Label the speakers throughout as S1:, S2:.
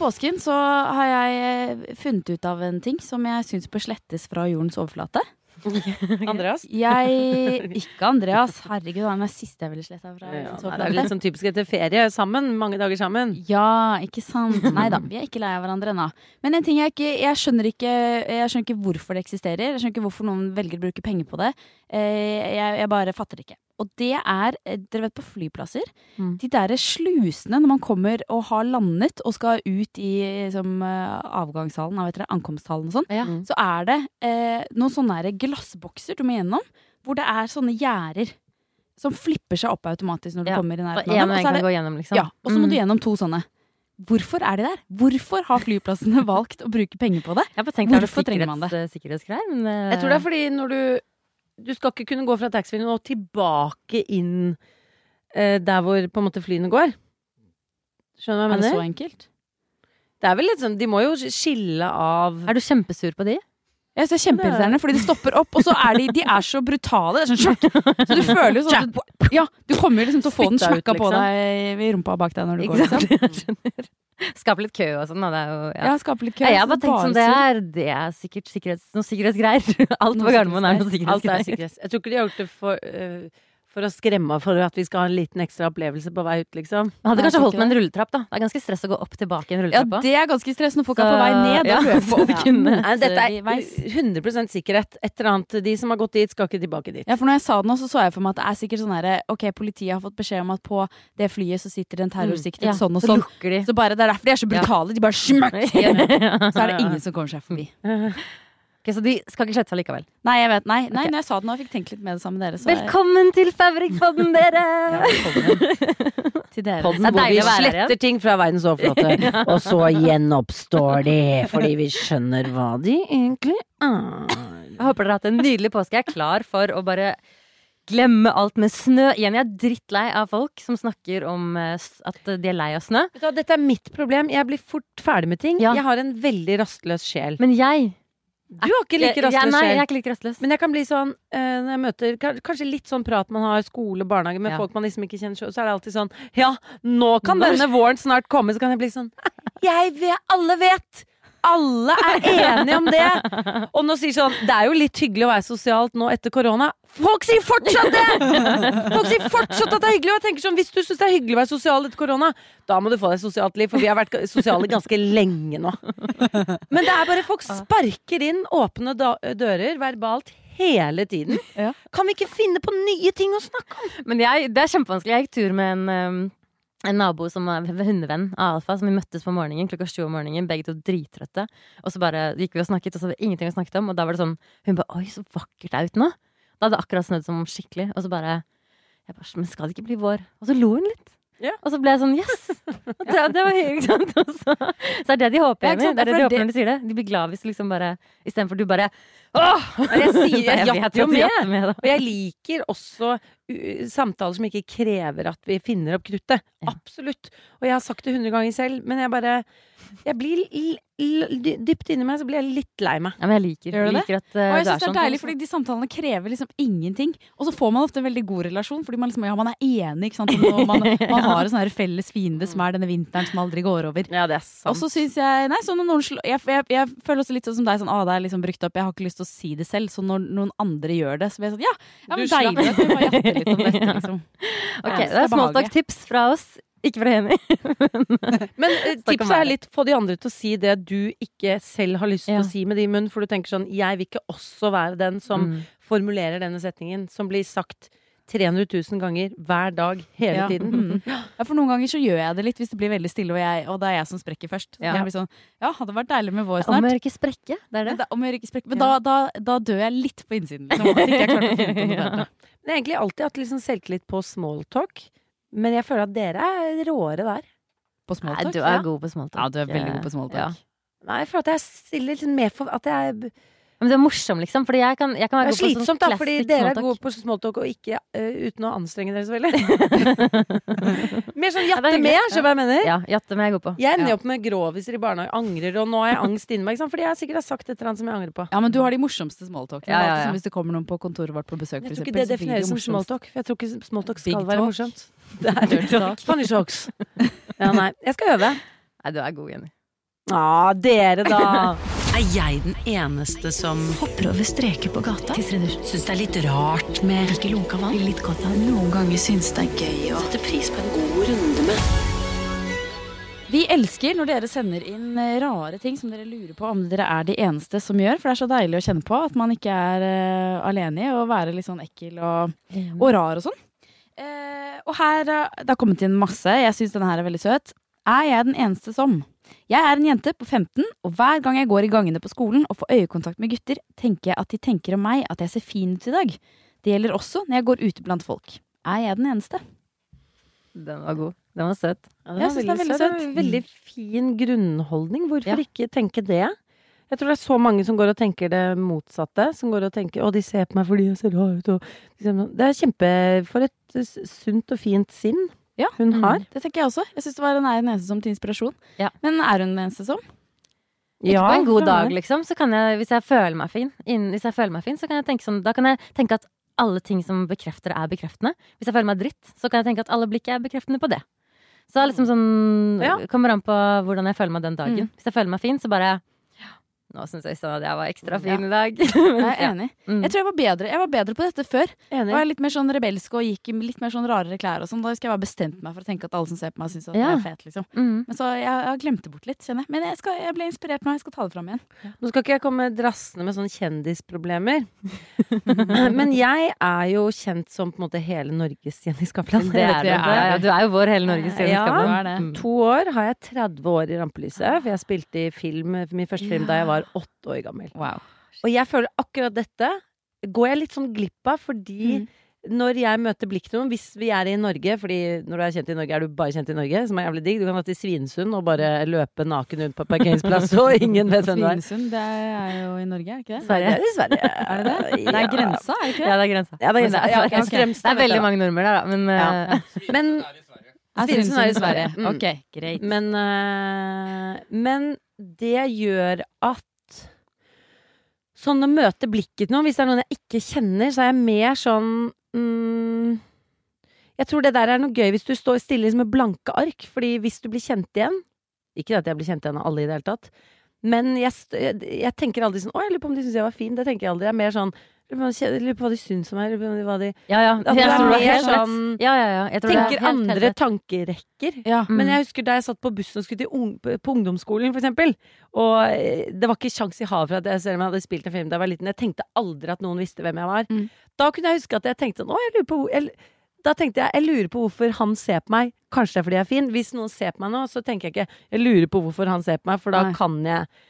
S1: Påsken så har jeg eh, funnet ut av en ting som jeg syns bør slettes fra jordens overflate.
S2: Andreas?
S1: Jeg Ikke Andreas. Herregud, han er siste jeg ville sletta fra
S2: Ja, nei, det er litt sånn typisk etter ferie sammen. Mange dager sammen.
S1: Ja, ikke sant. Nei da, vi er ikke lei av hverandre ennå. Men en ting jeg ikke Jeg skjønner ikke Jeg skjønner ikke hvorfor det eksisterer. Jeg skjønner ikke hvorfor noen velger å bruke penger på det. Eh, Jeg, jeg bare fatter det ikke. Og det er, eh, dere vet på flyplasser,
S2: Mm.
S1: de derre slusene når man kommer og har landet og skal ut i liksom, eh, avgangshallen, det, ankomsthallen og sånn,
S3: Ja.
S1: så er det eh, noen sånne glassbokser du må gjennom, hvor det er sånne gjerder som flipper seg opp automatisk når du
S3: Ja,
S1: kommer i nærheten av dem.
S3: og
S1: så det-
S3: gjennom, liksom.
S1: ja, og så må du
S3: Mm.
S1: gjennom to sånne. Hvorfor er de der? Hvorfor har flyplassene valgt å bruke penger på det?
S3: Det
S1: Hvorfor
S3: er
S1: trenger man
S3: eh, sikkerhetsgreier, men eh,
S2: Jeg tror det er fordi når du Du skal ikke kunne gå fra taxfree-en og tilbake inn eh, der hvor på en måte flyene går. Skjønner du hva
S1: Er det så enkelt?
S2: Det er vel litt sånn De må jo skille av
S3: Er du kjempesur på de?
S1: Jeg ser det er kjempeirriterende, fordi de stopper opp, og så er de, de er så brutale. Det er sånn sjokk. Så du føler jo sånn du, Ja, du kommer jo liksom til å få den smakka på
S2: liksom.
S1: deg i rumpa bak deg når du går, liksom.
S3: Skape litt kø og sånn, da. Det er jo ja.
S1: Ja, litt kø.
S3: Ja, jeg har bare tenkt som det er. Det er sikkert sikkerhets, noen sikkerhetsgreier. Alt på Gardermoen er noe
S2: Alt er
S3: sikkerhetsgreier.
S2: sikkerhets. Jeg tror ikke de har gjort det for, eh, for å skremme for at vi skal ha en liten ekstra opplevelse på vei ut, liksom.
S3: Man hadde kanskje holdt med en rulletrapp, da. Det er ganske stress å gå opp tilbake i en
S1: Ja, det er ganske stress når folk er på vei ned. Da
S3: ja, så kunne-
S2: Nei, dette er
S1: veis.
S2: 100 sikkerhet. Et eller annet. De som har gått dit, skal ikke tilbake dit.
S1: Ja, for når jeg sa det nå, så så jeg for meg at det er sikkert sånn herre Ok, politiet har fått beskjed om at på det flyet så sitter en terrorsiktet
S3: Ja,
S1: sånn og sånn.
S3: Så, de.
S1: Så bare, Det er derfor de er så brutale. De bare smakk! Så er det ingen som kommer seg forbi.
S3: Ok, så de skal ikke slette seg likevel.
S1: Nei, jeg vet, nei, nei
S3: okay.
S1: når jeg sa det nå, jeg fikk tenkt litt med det sammen med dere. Så jeg-
S3: Velkommen til Fabrikkpodden, dere!
S1: Ja, velkommen til dere.
S2: Podden hvor vi sletter ting fra verdens overflate, og så gjenoppstår de fordi vi skjønner hva de egentlig er.
S3: Jeg håper dere har hatt en nydelig påske. Jeg er klar for å bare glemme alt med snø. Igjen, jeg er drittlei av folk som snakker om eh, at de er lei av snø.
S2: Vet du Dette er mitt problem. Jeg blir fort ferdig med ting.
S3: Ja.
S2: Jeg har en veldig rastløs sjel.
S3: Men jeg
S2: Du har ikke like rastløs
S3: Nei, jeg er ikke like rastløs.
S2: Men jeg kan bli sånn uh, når jeg møter Kanskje litt sånn prat man har skole, barnehage med
S3: Ja.
S2: folk man liksom ikke kjenner, så så er det alltid sånn Ja, nå kan denne våren snart komme. Så kan jeg bli sånn Jeg vet Alle vet! Alle er enige om det! Og nå sier sånn Det er jo litt hyggelig å være sosialt nå etter korona. Folk sier fortsatt det! Folk sier fortsatt at det er hyggelig. Og jeg tenker sånn, Hvis du syns det er hyggelig å være sosial etter korona, da må du få deg sosialt liv, for vi har vært sosiale ganske lenge nå. Men det er bare folk sparker inn åpne dører verbalt hele tiden. Kan vi ikke finne på nye ting å snakke om?
S3: Men jeg, det er kjempevanskelig. Jeg gikk tur med en, um, en nabo som er hundevenn av Alfa, som vi møttes på morgenen klokka sju om morgenen, begge to drittrøtte. Og så bare gikk vi og snakket, og så var det ingenting å snakke om. Og da var det sånn Hun bare Oi, så vakkert det er ute nå. Da hadde det akkurat snødd som skikkelig. Og så bare jeg bare, Men skal det ikke bli vår? Og så lo hun litt.
S2: Ja.
S3: Og så ble jeg sånn Yes! Det, det var hyggelig. sant? Og så, så er det de håper, Jenny. Det er det de håper når de sier det. De blir glad hvis du liksom bare Istedenfor du bare Åh!
S2: Jeg sier jeg jatter jo med.
S3: med.
S2: Og jeg liker også samtaler som ikke krever at vi finner opp kruttet.
S3: Ja.
S2: Absolutt. Og jeg har sagt det hundre ganger selv, men jeg bare Jeg blir dypt inni meg så blir jeg litt lei meg.
S3: Ja, men jeg liker,
S1: Gjør du det?
S3: at uh,
S1: Og jeg
S3: det er
S1: det er
S3: sånn.
S1: deilig, fordi de samtalene krever liksom ingenting. Og så får man ofte en veldig god relasjon, fordi man liksom, ja, man er enig, ikke sant. Og man, man har en sånn felles fiende som er denne vinteren som aldri går over.
S2: Ja, det er
S1: Og så syns jeg Nei, sånn når noen slår jeg, jeg, jeg føler også litt sånn som deg, sånn ah, det er liksom brukt opp, jeg har ikke lyst til å si det selv. Så når noen andre gjør det, så blir jeg sånn ja, ja men deilig at Du må jatte litt om dette, liksom.
S3: Ok, det er smalltalk-tips fra oss. Ikke fra Henny.
S2: Men
S3: om
S2: tipset er litt få de andre til å si det du ikke selv har lyst til
S3: Ja.
S2: å si med din munn, for du tenker sånn Jeg vil ikke også være den som
S3: Mm.
S2: formulerer denne setningen, som blir sagt 300 000 ganger hver dag hele
S1: Ja.
S2: tiden.
S1: Mm. ja, for noen ganger så gjør jeg det litt hvis det blir veldig stille, og, jeg, og det er jeg som sprekker først. Så
S3: Ja.
S1: jeg blir sånn Ja, hadde vært deilig med vår
S3: Om
S1: snart.
S3: jeg ikke sprekke, det er det.
S1: Om jeg ikke sprekker, men
S3: Ja.
S1: da, da, da dør jeg litt på innsiden. Liksom, at jeg klarte å finne på noe
S3: Ja.
S2: Men jeg har egentlig alltid hatt liksom selvtillit på smalltalk. Men jeg føler at dere er råere der.
S1: på
S3: Nei,
S1: smalltalk?
S3: du er god på smalltalk.
S1: Ja, du er veldig god på smalltalk.
S3: Ja.
S2: Nei, for at jeg stiller litt mer for at jeg
S3: Men det er morsomt, liksom. Fordi jeg kan, jeg kan
S2: Det
S3: være
S2: er
S3: god på sånn
S2: slitsomt, da, fordi dere er gode på smalltalk og ikke eh, uten å anstrenge dere så veldig. Mer sånn jatte med, skjønner du hva jeg mener?
S3: Ja, jatte med er god på.
S2: Jeg ender
S1: Ja.
S2: opp med groviser i barnehage, angrer, og nå har jeg angst inni meg. ikke sant? Fordi jeg sikkert har sagt et eller annet som jeg angrer på.
S1: Ja, men du har de morsomste smalltalkene.
S3: Ja, ja, ja.
S1: Hvis det kommer noen på kontoret vårt på besøk, f.eks.
S2: Jeg tror
S1: eksempel,
S2: ikke det defineres som smalltalk. For jeg tror ikke smalltalk skal
S1: Big
S2: være
S1: talk.
S2: morsomt. Det er big talk. Funny jokes. Ja, nei. Jeg skal øve.
S3: Nei, du er god, Jenny.
S2: Ja, dere, da.
S4: Er jeg den eneste som hopper over streker på gata? Syns det er litt rart med ikke lunka vann? Litt godt av Noen ganger syns det er gøy å sette pris på en god runde med
S1: Vi elsker når dere sender inn eh, rare ting som dere lurer på om dere er de eneste som gjør. For det er så deilig å kjenne på at man ikke er uh, alene i å være litt sånn ekkel og, og rar og sånn. Uh, og her uh, Det har kommet inn masse. Jeg syns denne her er veldig søt. Er jeg den eneste som? Jeg er en jente på 15, og hver gang jeg går i gangene på skolen og får øyekontakt med gutter, tenker jeg at de tenker om meg at jeg ser fin ut i dag. Det gjelder også når jeg går ute blant folk. Er jeg den eneste?
S3: Den var god. Den var søt.
S2: Ja,
S1: Jeg synes det er veldig
S2: søt.
S1: søt.
S2: Veldig fin grunnholdning. Hvorfor
S3: Ja.
S2: ikke tenke det? Jeg tror det er så mange som går og tenker det motsatte. Som går og tenker 'Å, de ser på meg fordi jeg ser rar ut', og Det er kjempe For et sunt og fint sinn
S1: Ja,
S2: hun har.
S1: Det tenker jeg også. Jeg syns det var en den eneste som til inspirasjon.
S3: Ja.
S1: Men er hun den eneste som?
S3: Ikke på en god dag, liksom. Så kan jeg, hvis jeg føler meg fin, inn, hvis jeg føler meg fin, så kan jeg tenke sånn Da kan jeg tenke at alle ting som bekrefter det, er bekreftende. Hvis jeg føler meg dritt, så kan jeg tenke at alle blikk er bekreftende på det. Så det liksom sånn
S2: Ja.
S3: Kommer an på hvordan jeg føler meg den dagen.
S1: Mm.
S3: Hvis jeg føler meg fin, så bare Nå syns Øystein at jeg var ekstra fin
S1: Ja.
S3: i dag.
S1: Jeg er enig.
S3: Mm.
S1: Jeg tror jeg var bedre Jeg var bedre på dette før.
S2: Enig.
S1: Jeg var litt mer sånn rebelsk og gikk i litt mer sånn rarere klær og sånn. Da husker jeg bare bestemte meg for å tenke at alle som ser på meg, syns at
S3: Ja.
S1: jeg er fet, liksom.
S3: Mm.
S1: Men så jeg, jeg glemte bort litt, kjenner jeg. Men jeg, skal, jeg ble inspirert nå, jeg skal ta det fram igjen.
S2: Nå skal ikke jeg komme drassende med sånne kjendisproblemer. Men jeg er jo kjent som på en måte hele Norges Jenny Skavlan.
S3: Det er du. Ja, ja, du er jo vår hele Norges Jenny
S2: Ja.
S3: Skavlan. Mm.
S2: To år har jeg 30 år i rampelyset, for jeg spilte i film, min første film da jeg var åtte år gammel.
S1: Wow.
S2: Og jeg føler akkurat dette går jeg litt sånn glipp av, fordi
S1: Mm.
S2: når jeg møter blikk til noen, hvis vi er i Norge, fordi når du er kjent i Norge, er du bare kjent i Norge, som er jævlig digg. Du kan dra til Svinesund og bare løpe naken rundt på parkeringsplass, og ingen vet hvem du er.
S1: Svinesund, det er jo i Norge, er det ikke det?
S3: Sverige.
S2: Det er i Sverige.
S1: Er det det? Det er grensa, er det ikke det?
S3: Ja, det er grensa.
S2: Ja, det er grensa.
S3: det
S2: Ja, okay, okay.
S3: Det er veldig mange nordmenn der, da. Men
S2: Ja.
S3: eh,
S2: Men, Svinesund er i Sverige.
S1: Sverige.
S2: Mm.
S1: Ok, greit.
S2: men, uh, men det gjør at Sånn å møte blikket til noen, hvis det er noen jeg ikke kjenner, så er jeg mer sånn mm, Jeg tror det der er noe gøy hvis du står stille med blanke ark, fordi hvis du blir kjent igjen Ikke at jeg blir kjent igjen av alle i det hele tatt, men jeg, jeg, tenker aldri sånn Å, jeg lurer på om de syns jeg var fin. Det tenker jeg aldri. Jeg er mer sånn lurer på jeg lurer på hva de syns om meg. hva de,
S3: ja, ja. Jeg
S2: er
S3: tror har
S2: mer sånn
S3: Ja, ja, ja. Jeg
S2: Tenker
S3: helt, helt
S2: andre
S3: rett.
S2: tankerekker.
S1: Ja.
S3: Mm.
S2: Men jeg husker da jeg satt på bussen og skulle til un på ungdomsskolen, for eksempel. Og eh, det var ikke kjangs i havet for at jeg, selv om jeg hadde spilt en film da jeg var liten. Jeg tenkte aldri at noen visste hvem jeg var.
S1: Mm.
S2: Da kunne jeg huske at jeg tenkte sånn, Å, jeg lurer på hvor Da tenkte jeg jeg lurer på hvorfor han ser på meg. Kanskje det er fordi jeg er fin. Hvis noen ser på meg nå, så tenker jeg ikke jeg lurer på hvorfor han ser på meg, for da
S1: Nei.
S2: kan jeg mm,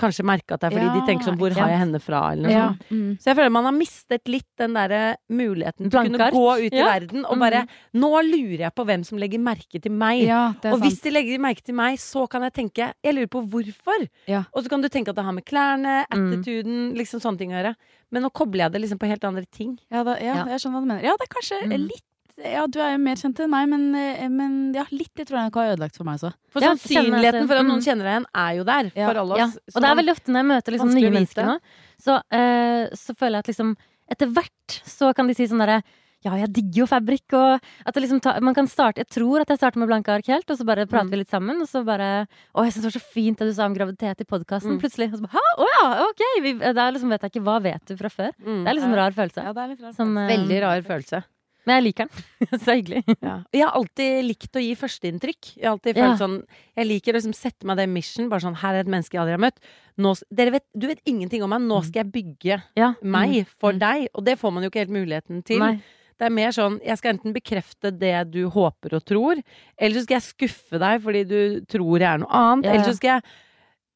S2: kanskje merke at det er fordi
S1: Ja,
S2: de tenker sånn Hvor har jeg henne fra? Eller noe
S1: Ja.
S2: sånt.
S1: Mm.
S2: Så jeg føler man har mistet litt den derre muligheten til å kunne gå ut i
S3: Ja.
S2: verden og bare Nå lurer jeg på hvem som legger merke til meg. Og hvis de legger merke til meg, så kan jeg tenke Jeg lurer på hvorfor. Og så kan du tenke at det har med klærne,
S3: Mm.
S2: liksom sånne ting å gjøre. Men nå kobler jeg det liksom på helt andre ting.
S1: Ja, da, jeg skjønner hva du mener. Ja, det er kanskje
S3: Mm.
S1: litt Ja, du er jo mer kjent enn meg, men, eh, men ja, litt det tror jeg nok har ødelagt for meg også.
S2: For
S3: Ja,
S2: sannsynligheten for at
S3: mm.
S2: noen kjenner deg igjen, er jo der
S1: Ja.
S2: for alle
S3: Ja.
S2: oss.
S3: Og det er veldig ofte når jeg møter liksom nye mennesker nå, så, uh, så føler jeg at liksom Etter hvert så kan de si sånn derre ja, jeg digger jo Fabrik, og at det liksom ta, man kan starte Jeg tror at jeg starter med blanke ark helt, og så bare prater
S2: Mm.
S3: vi litt sammen, og så bare Å, jeg syns det var så fint det du sa om graviditet i podkasten,
S2: Mm.
S3: plutselig. Og så bare Hæ, å ja, ok! Vi, det er liksom, vet jeg ikke, hva vet du fra før?
S2: Mm.
S3: Det er liksom en rar følelse.
S1: Ja, det er litt rart.
S3: Som, følelse
S2: Veldig rar følelse.
S3: Men jeg liker den. så hyggelig.
S2: Ja. Jeg har alltid likt å gi førsteinntrykk. Jeg har alltid
S3: Ja.
S2: sånn Jeg liker å liksom sette meg det mission. Bare sånn Her er et menneske jeg aldri har møtt. Nå, vet, du vet ingenting om meg. Nå skal jeg bygge
S3: Ja.
S2: meg for
S3: Mm.
S2: deg. Og det får man jo ikke helt muligheten til.
S3: Nei.
S2: Det er mer sånn Jeg skal enten bekrefte det du håper og tror, eller så skal jeg skuffe deg fordi du tror jeg er noe annet. Eller så skal jeg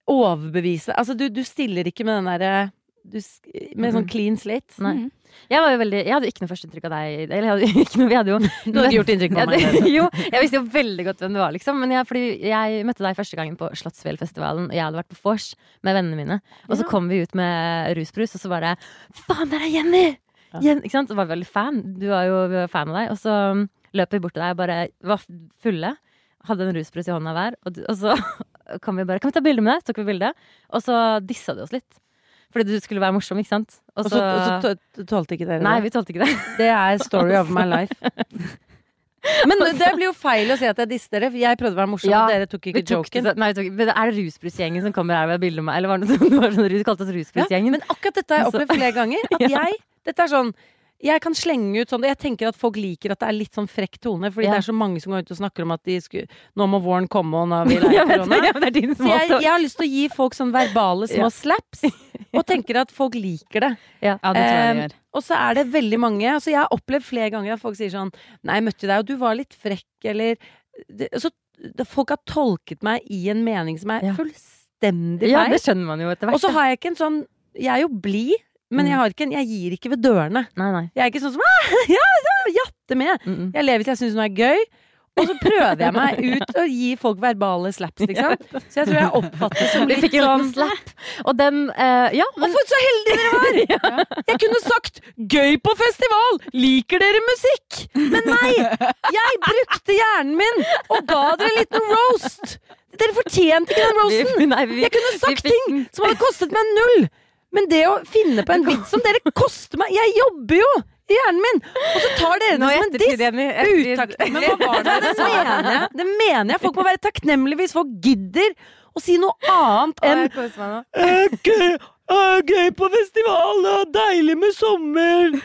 S2: overbevise Altså, du, du stiller ikke med den derre du, med sånn clean slate.
S3: Nei.
S1: Mhm.
S3: Jeg var jo veldig Jeg hadde ikke noe førsteinntrykk av deg. Eller jeg hadde ikke noe Vi hadde jo
S2: Du hadde gjort inntrykk på meg.
S3: jo, jeg visste jo veldig godt hvem du var, liksom. Men jeg, fordi jeg møtte deg første gangen på Slottsfjellfestivalen, og jeg hadde vært på vors med vennene mine. Og så kom vi ut med rusbrus, og så bare Faen, der er Jenny!
S2: Ja.
S3: Jen, ikke sant? Så var vi veldig fan. Du var jo var fan av deg. Og så um, løp vi bort til deg og bare var fulle. Hadde en rusbrus i hånda hver. Og, og så kom vi bare Kan vi ta bilde med deg? Så tok vi bilde. Og så dissa du oss litt. Fordi du skulle være morsom, ikke sant?
S2: Og så, tålte ikke dere det?
S3: Nei, vi tålte ikke det.
S2: Det er story of my life. Men det blir jo feil å si at jeg disser dere, for jeg prøvde å være morsom,
S3: Ja,
S2: og dere tok ikke
S3: tok
S2: joken.
S3: Det, Nei, tok, men er det rusbrusgjengen som kommer her med bilde av meg? Eller var det noe sånn, du kalte oss
S2: Ja, men akkurat dette har jeg
S3: Altså-
S2: opplevd flere ganger. At jeg Dette er sånn jeg kan slenge ut sånn Jeg tenker at folk liker at det er litt sånn frekk tone, fordi
S3: Ja.
S2: det er så mange som går ut og snakker om at de skulle, nå må våren komme, og nå vil vi
S3: Jeg
S2: korona.
S3: ja, men det din
S2: Så jeg, jeg har lyst til å gi folk sånn verbale små
S3: Ja.
S2: slaps, og tenker at folk liker det.
S1: Ja, det tror jeg de gjør.
S2: Og så er det veldig mange altså Jeg har opplevd flere ganger at folk sier sånn Nei, jeg møtte deg, og du var litt frekk, eller det, så, det, Folk har tolket meg i en mening som er fullstendig
S3: Ja, det skjønner man jo etter hvert.
S2: og så har jeg ikke en sånn Jeg er jo blid, men
S3: Mm.
S2: jeg, har ikke jeg gir ikke ved dørene.
S3: Nei, nei.
S2: Jeg er ikke sånn som «Ah, Ja, ja, jatte med!
S3: Mm -mm.
S2: Jeg lever hvis jeg syns noe er gøy. Og så prøver jeg meg ut og gi folk verbale slaps, liksom. Så jeg tror jeg oppfattes som litt sånn
S3: slap, og den uh, Ja,
S2: Og for så heldige dere var! Jeg kunne sagt 'gøy på festival'! Liker dere musikk? Men nei! Jeg brukte hjernen min og ga dere en liten roast! Dere fortjente ikke den roasten! Jeg kunne sagt ting som hadde kostet meg null! Men det å finne på en vits som dere koster meg Jeg jobber jo i hjernen min! Og så tar dere det som en diss! Men hva var det? Det mener jeg. Det mener jeg. Folk må være takknemlige hvis folk gidder å si noe annet enn. «Eh, eh, gøy på festival, deilig med sommer.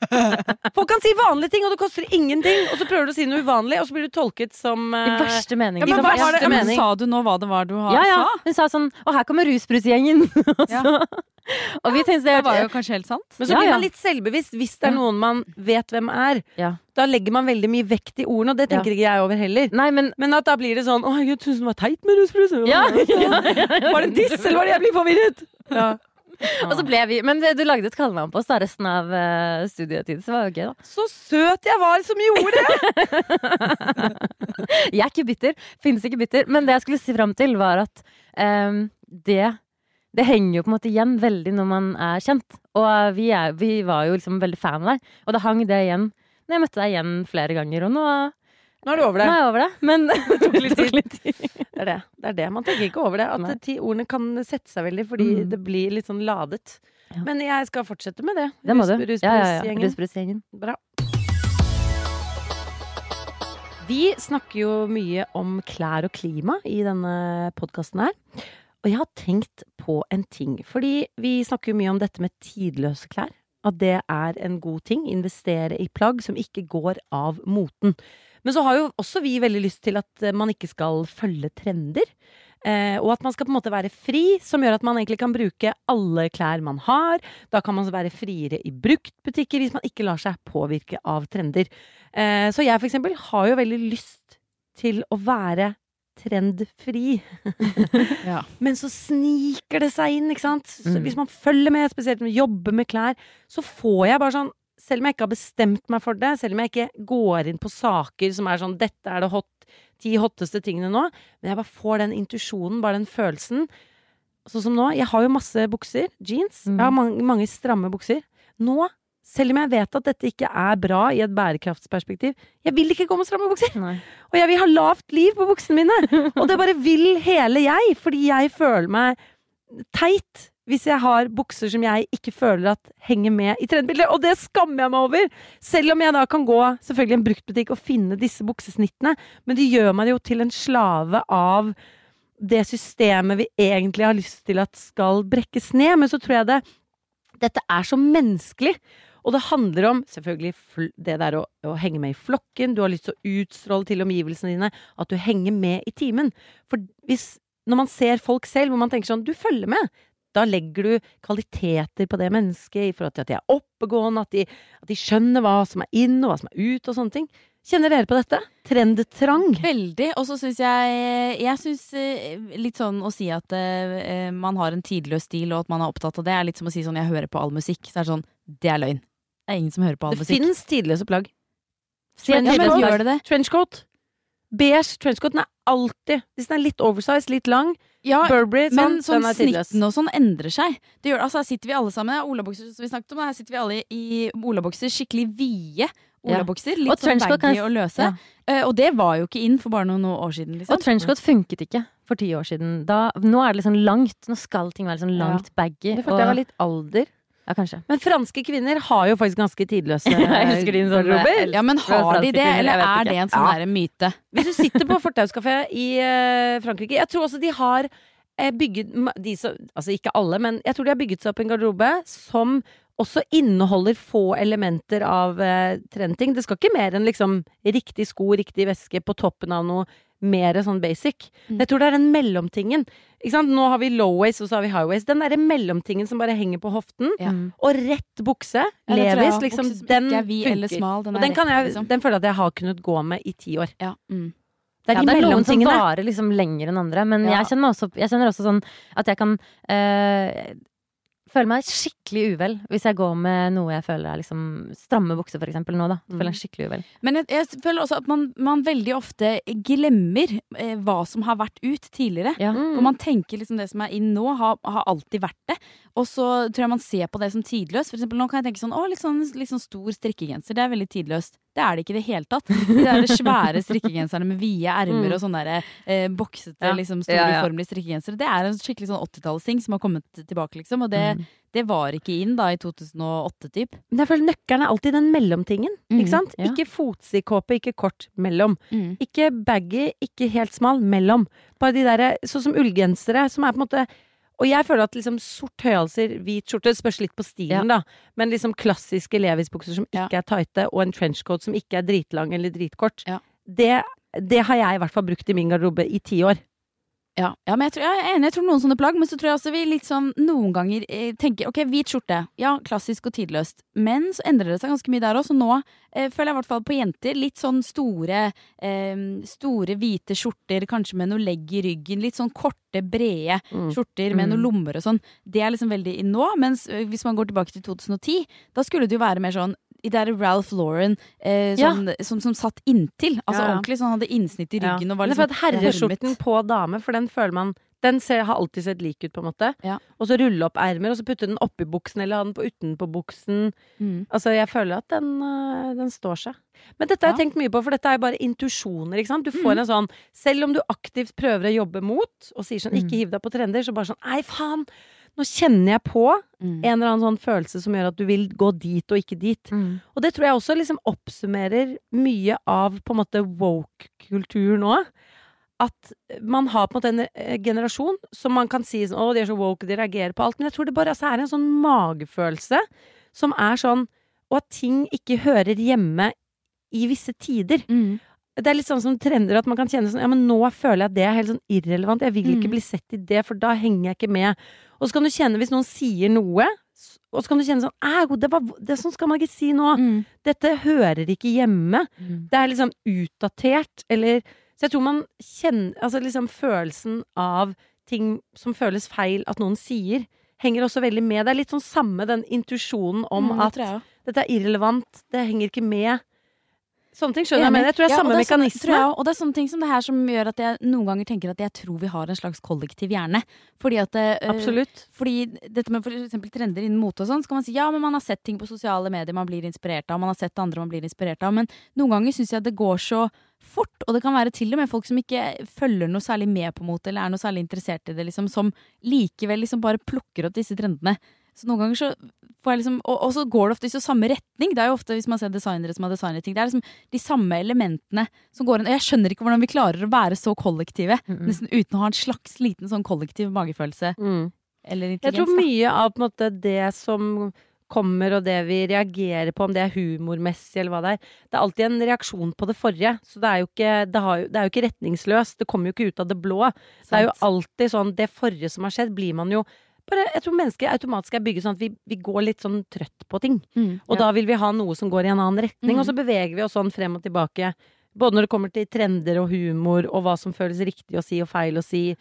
S2: Folk kan si vanlige ting, og det koster ingenting. Og så prøver du å si noe uvanlig, og så blir du tolket som
S3: I
S2: eh,
S3: verste mening.
S2: Ja, men hva verste det-
S1: Ja, men
S2: mening.
S1: sa du nå hva det var du har,
S3: ja, ja.
S1: sa?
S3: Hun sa sånn Og her kommer rusbrusgjengen!
S1: Ja.
S3: og vi tenkte
S1: Det var jo kanskje helt sant.
S2: Men så blir
S3: ja.
S2: man litt selvbevisst hvis det er noen man vet hvem er.
S3: Ja.
S2: Da legger man veldig mye vekt i ordene, og det tenker ikke jeg over heller.
S3: Nei, men
S2: Men at da blir det sånn 'Å, jeg syns den var teit med rusbrus'.
S3: ja,
S2: Var det en diss, eller var det jeg blir forvirret? Ja.
S3: Og så ble vi Men du lagde et kallenavn på oss da resten av uh, studietid, så det var jo gøy, da.
S2: Så søt jeg var som gjorde det!
S3: Jeg er ikke bitter. Finnes ikke bitter. Men det jeg skulle si fram til, var at um, det det henger jo på en måte igjen veldig når man er kjent. Og vi, er, vi var jo liksom veldig fan av deg. Og da hang det igjen når jeg møtte deg igjen flere ganger. Og nå,
S2: Nå er du over det.
S3: nå er jeg over det. Men det tok litt tid.
S2: Det er det. det er det. Man tenker ikke over det. At
S3: Nei.
S2: de ordene kan sette seg veldig, fordi
S3: Mm.
S2: det blir litt sånn ladet.
S3: Ja.
S2: Men jeg skal fortsette med det.
S3: Det må du.
S2: Rus-
S3: Ja, ja.
S2: Bra. Vi snakker jo mye om klær og klima i denne podkasten her. Og jeg har tenkt på en ting. Fordi vi snakker jo mye om dette med tidløse klær. At det er en god ting. Investere i plagg som ikke går av moten. Men så har jo også vi veldig lyst til at eh, man ikke skal følge trender. Eh, og at man skal på en måte være fri, som gjør at man egentlig kan bruke alle klær man har. Da kan man være friere i bruktbutikker hvis man ikke lar seg påvirke av trender. Eh, så jeg for eksempel har jo veldig lyst til å være trendfri.
S1: Ja.
S2: Men så sniker det seg inn, ikke sant. Så
S3: Mm.
S2: hvis man følger med, spesielt med jobber med klær, så får jeg bare sånn selv om jeg ikke har bestemt meg for det, selv om jeg ikke går inn på saker som er sånn 'dette er det hot, ti hotteste tingene nå', men jeg bare får den intuisjonen, bare den følelsen. Sånn som nå, jeg har jo masse bukser, jeans. Jeg har
S3: Mm.
S2: mange, mange stramme bukser. Nå, selv om jeg vet at dette ikke er bra i et bærekraftsperspektiv, jeg vil ikke gå med stramme bukser!
S3: Nei.
S2: Og jeg vil ha lavt liv på buksene mine! Og det bare vil hele jeg, fordi jeg føler meg teit hvis jeg har bukser som jeg ikke føler at henger med i trendbildet. Og det skammer jeg meg over! Selv om jeg da kan gå selvfølgelig i en bruktbutikk og finne disse buksesnittene, men det gjør meg jo til en slave av det systemet vi egentlig har lyst til at skal brekkes ned. Men så tror jeg det Dette er så menneskelig. Og det handler om selvfølgelig det der å, å henge med i flokken. Du har lyst til å utstråle til omgivelsene dine at du henger med i timen. For hvis, når man ser folk selv, hvor man tenker sånn Du følger med. Da legger du kvaliteter på det mennesket i forhold til at de er oppegående, at de, at de skjønner hva som er inn og hva som er ut og sånne ting. Kjenner dere på dette? Trendtrang.
S1: Veldig. Og så syns jeg Jeg syns eh, litt sånn å si at uh, man har en tidløs stil, og at man er opptatt av det, er litt som å si sånn jeg hører på all musikk. Så er det sånn det er løgn. Det er ingen som hører på all
S2: Det
S1: musikk.
S2: finnes tidløse plagg.
S1: ja,
S2: Trenchcoat.
S1: det det?
S2: Trenchcoat. Beige trenchcoat. Den er alltid Hvis den er litt oversized, litt lang,
S1: Ja,
S2: Burberry,
S1: men
S2: sånn, den tidløs.
S1: snitten og sånn endrer seg. Det gjør, altså, her sitter vi alle sammen, ja, olabukser som vi snakket om, her sitter vi alle i olabukser, skikkelig vide olabukser. Litt
S3: Og
S1: sånn baggy og løse.
S3: ja.
S1: Eh, og det var jo ikke inn for bare noen år siden, liksom.
S3: Og trenchcoat funket ikke for ti år siden. Da, nå er det liksom langt. Nå skal ting være liksom langt baggy.
S2: Det følte jeg var litt alder.
S3: Ja, kanskje.
S2: Men franske kvinner har jo faktisk ganske tidløse
S3: sånn,
S2: garderober.
S1: Ja, men har de det, eller er det en sånn
S2: Ja.
S1: myte?
S2: Hvis du sitter på fortauskafé i eh, Frankrike Jeg tror også de har eh, bygget de som, Altså ikke alle, men jeg tror de har bygget seg opp en garderobe som også inneholder få elementer av eh, trendting. Det skal ikke mer enn liksom riktig sko, riktig veske på toppen av noe mer sånn basic.
S1: Mm.
S2: Jeg tror det er den mellomtingen. Ikke sant? Nå har vi low waist, og så har vi high waist. Den derre mellomtingen som bare henger på hoften.
S1: Ja.
S3: Mm.
S2: Og rett bukse,
S1: Ja,
S2: Levis, liksom,
S1: Bukse
S2: den
S1: er
S2: funker.
S1: smal, den
S2: og den, kan
S1: rett,
S2: jeg,
S1: liksom.
S2: den føler jeg at jeg har kunnet gå med i ti år.
S1: Ja. Mm.
S2: Det er
S3: Ja,
S2: de
S3: det er noen som varer liksom lenger enn andre, men
S1: Ja.
S3: jeg, kjenner meg også, jeg kjenner også sånn at jeg kan eh, føle meg skikkelig uvel hvis jeg går med noe jeg føler er liksom stramme bukser, for eksempel, nå, da.
S2: Mm.
S3: Føler jeg skikkelig uvel.
S1: Men jeg, jeg føler også at man, man veldig ofte glemmer eh, hva som har vært ut tidligere.
S3: Ja.
S2: Mm.
S1: For man tenker liksom det som er inn nå, har, har alltid vært det. Og så tror jeg man ser på det som tidløst. For eksempel nå kan jeg tenke sånn, å, litt sånn, litt sånn stor strikkegenser, det er veldig tidløst. Det er det ikke i det hele tatt. De der svære strikkegenserne med vide ermer
S2: Mm.
S1: og sånne der, eh, boksete,
S2: Ja.
S1: liksom store,
S3: Ja,
S1: strikkegensere. Det er en skikkelig sånn 80-tallsting som har kommet tilbake, liksom. Og det,
S3: Mm.
S1: det var ikke inn da i 2008-typ.
S2: Men jeg føler nøkkelen er alltid den mellomtingen.
S1: Mm,
S2: Ikke sant?
S3: ja.
S2: Ikke fotsidekåpe, ikke kort. Mellom.
S1: Mm.
S2: Ikke baggy, ikke helt smal. Mellom. Bare de derre Sånn som ullgensere, som er på en måte og jeg føler at liksom sort høyhalser, hvit skjorte, spørs litt på stilen, da. Men liksom klassiske Levis-bukser som
S1: Ja.
S2: ikke er tighte, og en trenchcoat som ikke er dritlang eller dritkort,
S1: Ja.
S2: det, det har jeg i hvert fall brukt i min garderobe i ti år.
S1: Ja, ja men jeg, tror, jeg er enig, jeg tror noen sånne plagg, men så tror jeg også vi litt sånn noen ganger eh, tenker ok, hvit skjorte, ja, klassisk og tidløst, men så endrer det seg ganske mye der også. Så nå eh, føler jeg i hvert fall på jenter litt sånn store, eh, store hvite skjorter, kanskje med noe legg i ryggen, litt sånn korte, brede
S2: Mm.
S1: skjorter med
S3: Mm.
S1: noen lommer og sånn. Det er liksom veldig i nå, mens eh, hvis man går tilbake til 2010, da skulle det jo være mer sånn i der Ralph Lauren eh,
S2: Ja.
S1: sånn, som, som satt inntil. Altså
S2: Ja, ja.
S1: ordentlig sånn hadde innsnitt i
S2: Ja.
S1: ryggen og var liksom
S2: herreskjorten på dame, for den føler man Den ser, har alltid sett lik ut, på en måte.
S1: Ja.
S2: Og så rulle opp ermer, og så putte den oppi buksen, eller ha den på utenpå buksen.
S1: Mm.
S2: Altså, jeg føler at den, øh, den står seg. Men dette har jeg tenkt mye på, for dette er jo bare intuisjoner, ikke sant. Du får en sånn Selv om du aktivt prøver å jobbe mot, og sier sånn
S3: Mm.
S2: ikke hiv deg på trender, så bare sånn nei, faen! Nå kjenner jeg på
S1: Mm.
S2: en eller annen sånn følelse som gjør at du vil gå dit og ikke dit.
S3: Mm.
S2: Og det tror jeg også liksom oppsummerer mye av på en måte woke-kultur nå. At man har på en måte en eh, generasjon som man kan si sånn, å, de er så woke, de reagerer på alt. Men jeg tror det bare altså, er en sånn magefølelse som er sånn Og at ting ikke hører hjemme i visse tider.
S1: Mm.
S2: Det er litt sånn som trender, at man kan kjenne sånn Ja, men nå føler jeg at det er helt sånn irrelevant. Jeg vil ikke
S1: Mm.
S2: bli sett i det, for da henger jeg ikke med. Og så kan du kjenne hvis noen sier noe, og så kan du kjenne sånn det, var, det sånn skal man ikke si nå.
S1: Mm.
S2: Dette hører ikke hjemme.
S3: Mm.
S2: Det er liksom utdatert, eller Så jeg tror man kjenner Altså liksom følelsen av ting som føles feil at noen sier, henger også veldig med. Det er litt sånn samme den intuisjonen om
S1: Mm,
S2: at dette er irrelevant, det henger ikke med. Sånne ting skjønner jeg, men jeg tror det er
S1: Ja,
S2: samme
S1: det er sånne-
S2: mekanisme.
S1: jeg og det er sånne ting som det her som gjør at jeg noen ganger tenker at jeg tror vi har en slags kollektiv hjerne. Fordi at
S2: Absolutt.
S1: Fordi dette med eksempel trender innen mote og sånn, så kan man si ja, men man har sett ting på sosiale medier man blir inspirert av, man har sett andre man blir inspirert av, men noen ganger syns jeg at det går så fort, og det kan være til og med folk som ikke følger noe særlig med på mote, eller er noe særlig interessert i det, liksom, som likevel liksom bare plukker opp disse trendene. Så noen ganger så får jeg liksom Og, og så går det ofte i så samme retning. Det er jo ofte hvis man ser designere som har designet ting, det er liksom de samme elementene som går inn. Og jeg skjønner ikke hvordan vi klarer å være så kollektive,
S3: Mm.
S1: nesten uten å ha en slags liten sånn kollektiv magefølelse
S2: Mm.
S1: eller
S2: Jeg tror
S1: da.
S2: mye av på en måte det som kommer, og det vi reagerer på, om det er humormessig eller hva det er, det er alltid en reaksjon på det forrige. Så det er jo ikke, det har jo, det er jo ikke retningsløst. Det kommer jo ikke ut av det blå. Det er jo alltid sånn Det forrige som har skjedd, blir man jo bare, Jeg tror mennesket automatisk er bygget sånn at vi, vi går litt sånn trøtt på ting.
S1: Mm.
S2: Og da vil vi ha noe som går i en annen retning,
S1: Mm.
S2: og så beveger vi oss sånn frem og tilbake. Både når det kommer til trender og humor, og hva som føles riktig å si og feil å si.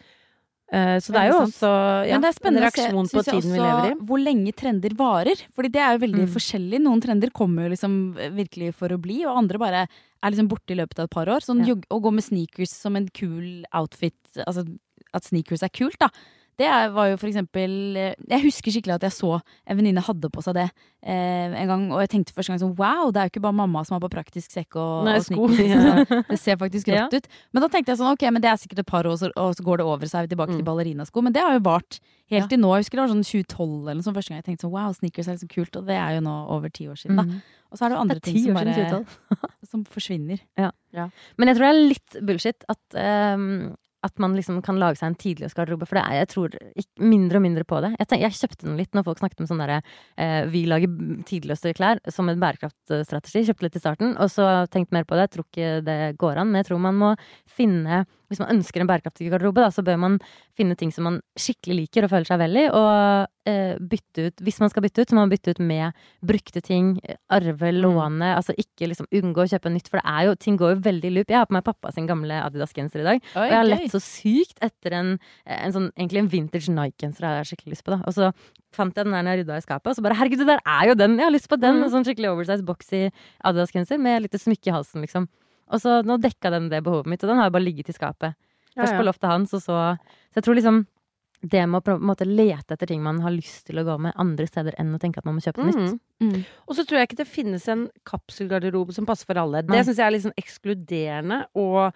S2: Eh, så det er jo også ja,
S1: Men det er spennende å se
S2: reaksjon på tiden vi lever i.
S1: hvor lenge trender varer. Fordi det er jo veldig
S2: Mm.
S1: forskjellig. Noen trender kommer jo liksom virkelig for å bli, og andre bare er liksom borte i løpet av et par år. Sånn
S2: Ja.
S1: å gå med sneakers som en kul outfit, altså at sneakers er kult, da. Det var jo for eksempel eh, Jeg husker skikkelig at jeg så en venninne hadde på seg det eh, en gang, og jeg tenkte første gang sånn wow, det er jo ikke bare mamma som har på praktisk sekk og,
S2: Nei,
S1: og
S2: sko.
S1: Så Det ser faktisk
S3: Ja.
S1: ut. Men da tenkte jeg sånn, ok, men det er sikkert et par år, og så går det over, så er vi tilbake til
S2: Mm.
S1: ballerinasko. Men det har jo vart helt
S3: Ja.
S1: til nå. Jeg husker det var sånn 2012 eller noe sånt første gang jeg tenkte sånn wow, sneakers er liksom kult. Og det er jo nå over ti år siden, da.
S3: Mm.
S1: Og så er det jo
S3: Det
S1: andre
S3: er
S1: ting
S3: ti
S1: som bare
S3: 2012.
S1: som forsvinner. Ja.
S3: Men jeg tror det er litt bullshit at, ehm, at man liksom kan lage seg en tidligere garderobe. For det er, jeg tror mindre og mindre på det. Jeg, tenk, jeg kjøpte den litt når folk snakket om sånn derre eh, Vi lager tidløse klær som en bærekraftstrategi. Kjøpte litt i starten, og så tenkt mer på det. Jeg tror ikke det går an. Men jeg tror man må finne Hvis man ønsker en bærekraftig garderobe, da, så bør man finne ting som man skikkelig liker og føler seg vel i, og eh, bytte ut Hvis man skal bytte ut, så må man bytte ut med brukte ting. Arve, låne. Altså ikke liksom unngå å kjøpe nytt, for det er jo, ting går jo veldig i loop. Jeg har på meg pappa sin gamle Adidas-genser i dag. Og jeg har lett så sykt etter en, en sånn, egentlig en vintage Nike-genser jeg har skikkelig lyst på. da Og så fant jeg den der når jeg rydda i skapet, og så bare herregud, det der er jo den! Jeg har lyst på den!
S2: Mm.
S3: Sånn skikkelig oversized boxy Adidas-genser med litt smykke i halsen, liksom. Og så nå dekka den det behovet mitt, og den har jo bare ligget i skapet.
S2: Ja,
S3: Først på loftet hans, og så Så jeg tror liksom det med å på en måte lete etter ting man har lyst til å gå med andre steder enn å tenke at man må kjøpe nytt.
S2: Mm.
S1: Mm.
S2: Og så tror jeg ikke det finnes en kapselgarderobe som passer for alle. Det syns jeg er litt sånn ekskluderende og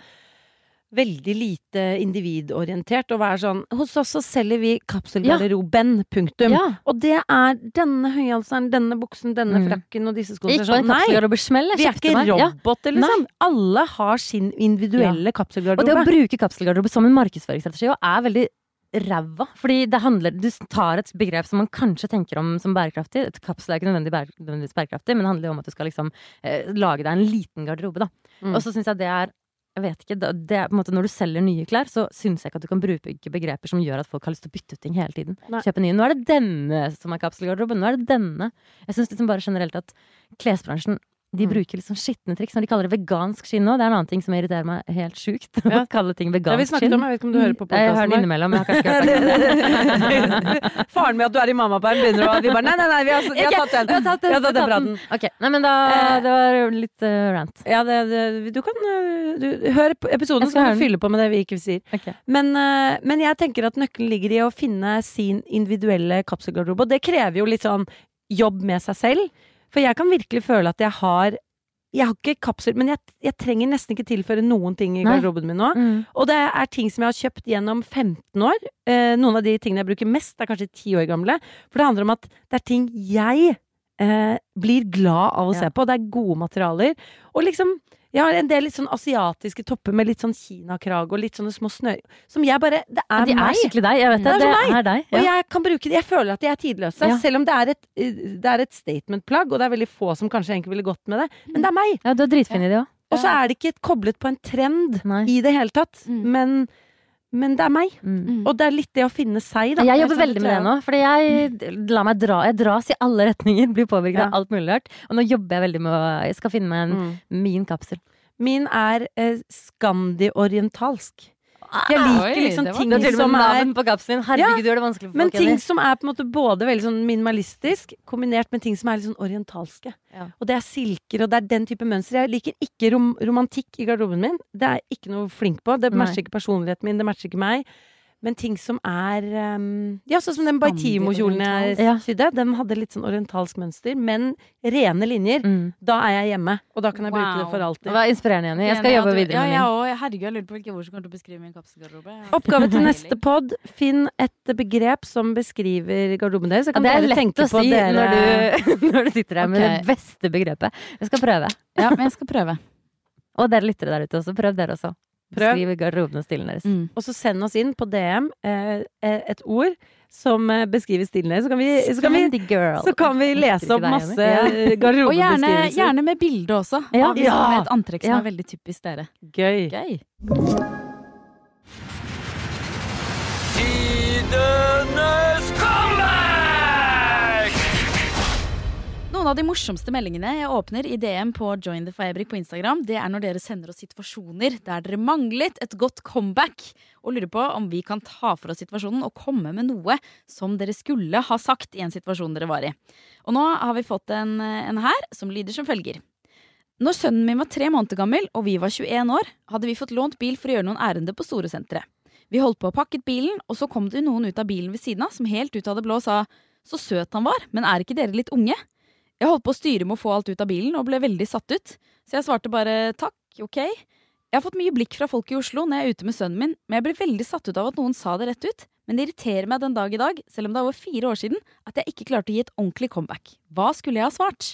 S2: veldig lite individorientert. og være sånn Hos oss så selger vi kapselgarderoben, punktum.
S3: Ja.
S2: Og det er denne høyhalseren, denne buksen, denne
S3: Mm.
S2: frakken og disse skoene.
S3: Ikke
S2: sånn, Nei, vi er ikke
S3: meg. Ja.
S2: roboter, liksom. Alle har sin individuelle kapselgarderobe,
S3: Og det å bruke kapselgarderobe som en markedsføringsstrategi er veldig ræva. Fordi det handler Du tar et begrep som man kanskje tenker om som bærekraftig. Et kapsel er ikke nødvendig bære, nødvendigvis bærekraftig, men det handler jo om at du skal liksom eh, lage deg en liten garderobe, da.
S2: Mm.
S3: Og så syns jeg det er jeg vet ikke, det er på en måte Når du selger nye klær, så syns jeg ikke at du kan bruke begreper som gjør at folk har lyst til å bytte ut ting hele tiden.
S2: Nei.
S3: Kjøpe nye. Nå er det denne som er kapselgarderoben. Nå er det denne. Jeg syns liksom bare generelt at klesbransjen de
S2: Mm.
S3: bruker sånn skitne triks når de kaller det vegansk skinn nå. Det er en annen ting som irriterer meg helt sjukt.
S2: Ja.
S3: Å kalle ting vegansk
S2: Det har vi snakket om jeg vet ikke om du hører på podkasten
S3: hørt det.
S2: Faren med at du er i mammaperm begynner å Vi bare nei, nei, nei, vi har, vi har tatt den.
S3: Vi har tatt den,
S2: den
S3: har tatt
S2: praten.
S3: Ok, nei, men da
S2: Eh.
S3: Det var litt uh, rant.
S2: Ja, det, det, du kan øh, du, Hør episoden, så kan du fylle på med det vi ikke sier.
S3: Ok.
S2: Men, uh, men jeg tenker at nøkkelen ligger i å finne sin individuelle kapselgarderobe. Og det krever jo litt sånn jobb med seg selv. For jeg kan virkelig føle at jeg har Jeg har ikke kapsel, men jeg, jeg trenger nesten ikke tilføre noen ting i garderoben min nå.
S3: Mm.
S2: Og det er ting som jeg har kjøpt gjennom 15 år. Eh, noen av de tingene jeg bruker mest, er kanskje 10 år gamle. For det handler om at det er ting jeg eh, blir glad av å
S3: Ja.
S2: se på. Det er gode materialer. Og liksom Jeg har en del litt sånn asiatiske topper med litt sånn kinakrage og litt sånne små snør... Som jeg bare Det
S3: Ja,
S2: er
S3: de
S2: meg!
S3: er skikkelig deg. Jeg vet det.
S2: Det er
S3: Det
S2: meg.
S3: er deg.
S2: Og jeg kan bruke det. Jeg føler at de er tidløse.
S3: Ja.
S2: Selv om det er et, det er et statement-plagg, og det er veldig få som kanskje egentlig ville gått med det. Men det er meg!
S3: ja, du er dritfin i det òg.
S2: Og så er det ikke koblet på en trend
S3: Nei.
S2: i det hele tatt.
S1: Mm.
S2: Men, men det er meg.
S3: Mm.
S1: Mm.
S2: Og det er litt det å finne seg, da.
S3: Jeg jobber veldig med det nå, fordi jeg lar meg dra. Jeg dras i alle retninger, blir påvirket
S2: Ja.
S3: av alt mulig rart. Og nå jobber jeg veldig med å Jeg skal finne meg en,
S2: Mm.
S3: min kapsel.
S2: Min er eh, skandi-orientalsk. Jeg liker
S1: Oi,
S2: liksom
S1: det
S2: ting som er.
S3: Herregud, for
S2: Men
S3: folk.
S2: ting som er på en måte både veldig sånn minimalistisk, kombinert med ting som er litt sånn orientalske.
S3: Ja.
S2: Og det er silker, og det er den type mønster. Jeg liker ikke rom romantikk i garderoben min. Det er jeg ikke noe flink på. Det matcher ikke personligheten min, det matcher ikke meg. Men ting som er um, Ja, sånn som den Baitimo-kjolen jeg
S3: Ja.
S2: sydde. Den hadde litt sånn orientalsk mønster, men rene linjer.
S3: Mm.
S2: Da er jeg hjemme, og da kan jeg bruke det for alltid.
S3: Det var inspirerende, Jenny. Jeg skal jobbe
S1: du-
S3: videre
S1: ja,
S3: med
S1: jeg
S3: min.
S1: og, Herregud, jeg lurer på hvilke ord som kommer til å beskrive min kapselgarderobe.
S2: Oppgave til neste pod. Finn et begrep som beskriver garderoben deres. Så
S3: Ja,
S2: kan
S3: det er lett
S2: tenke
S3: å
S2: på
S3: si
S2: dere
S3: når, du, når du sitter her med det beste begrepet. Jeg skal prøve.
S1: Ja, men jeg skal prøve.
S3: Og dere lyttere der ute også. Prøv dere også.
S2: Prøv.
S3: Beskriv garderoben og stilen deres.
S1: Mm.
S2: Og så send oss inn på DM eh, eh, et ord som eh, beskriver stilen deres. Så kan vi, så kan vi,
S3: girl.
S2: så kan vi lese opp masse eh,
S1: Og gjerne, gjerne med bilde også.
S3: Ja.
S1: Av liksom
S2: Ja.
S1: et antrekk som
S3: Ja.
S1: er veldig typisk dere.
S2: Gøy.
S1: Gøy.
S5: Tidenes
S1: av de morsomste meldingene jeg åpner i DM på Join the Fabrik på Instagram, det er når dere sender oss situasjoner der dere manglet et godt comeback, og lurer på om vi kan ta for oss situasjonen og komme med noe som dere skulle ha sagt i en situasjon dere var i. Og nå har vi fått en, en her som lyder som følger. Når sønnen min var tre måneder gammel og vi var 21 år, hadde vi fått lånt bil for å gjøre noen ærender på Storesenteret. Vi holdt på å pakke bilen, og så kom det noen ut av bilen ved siden av som helt ut av det blå sa så søt han var, men er ikke dere litt unge? Jeg holdt på å styre med å få alt ut av bilen og ble veldig satt ut, så jeg svarte bare takk, ok. Jeg har fått mye blikk fra folk i Oslo når jeg er ute med sønnen min, men jeg ble veldig satt ut av at noen sa det rett ut. Men det irriterer meg den dag i dag, selv om det er over fire år siden, at jeg ikke klarte å gi et ordentlig comeback. Hva skulle jeg ha svart?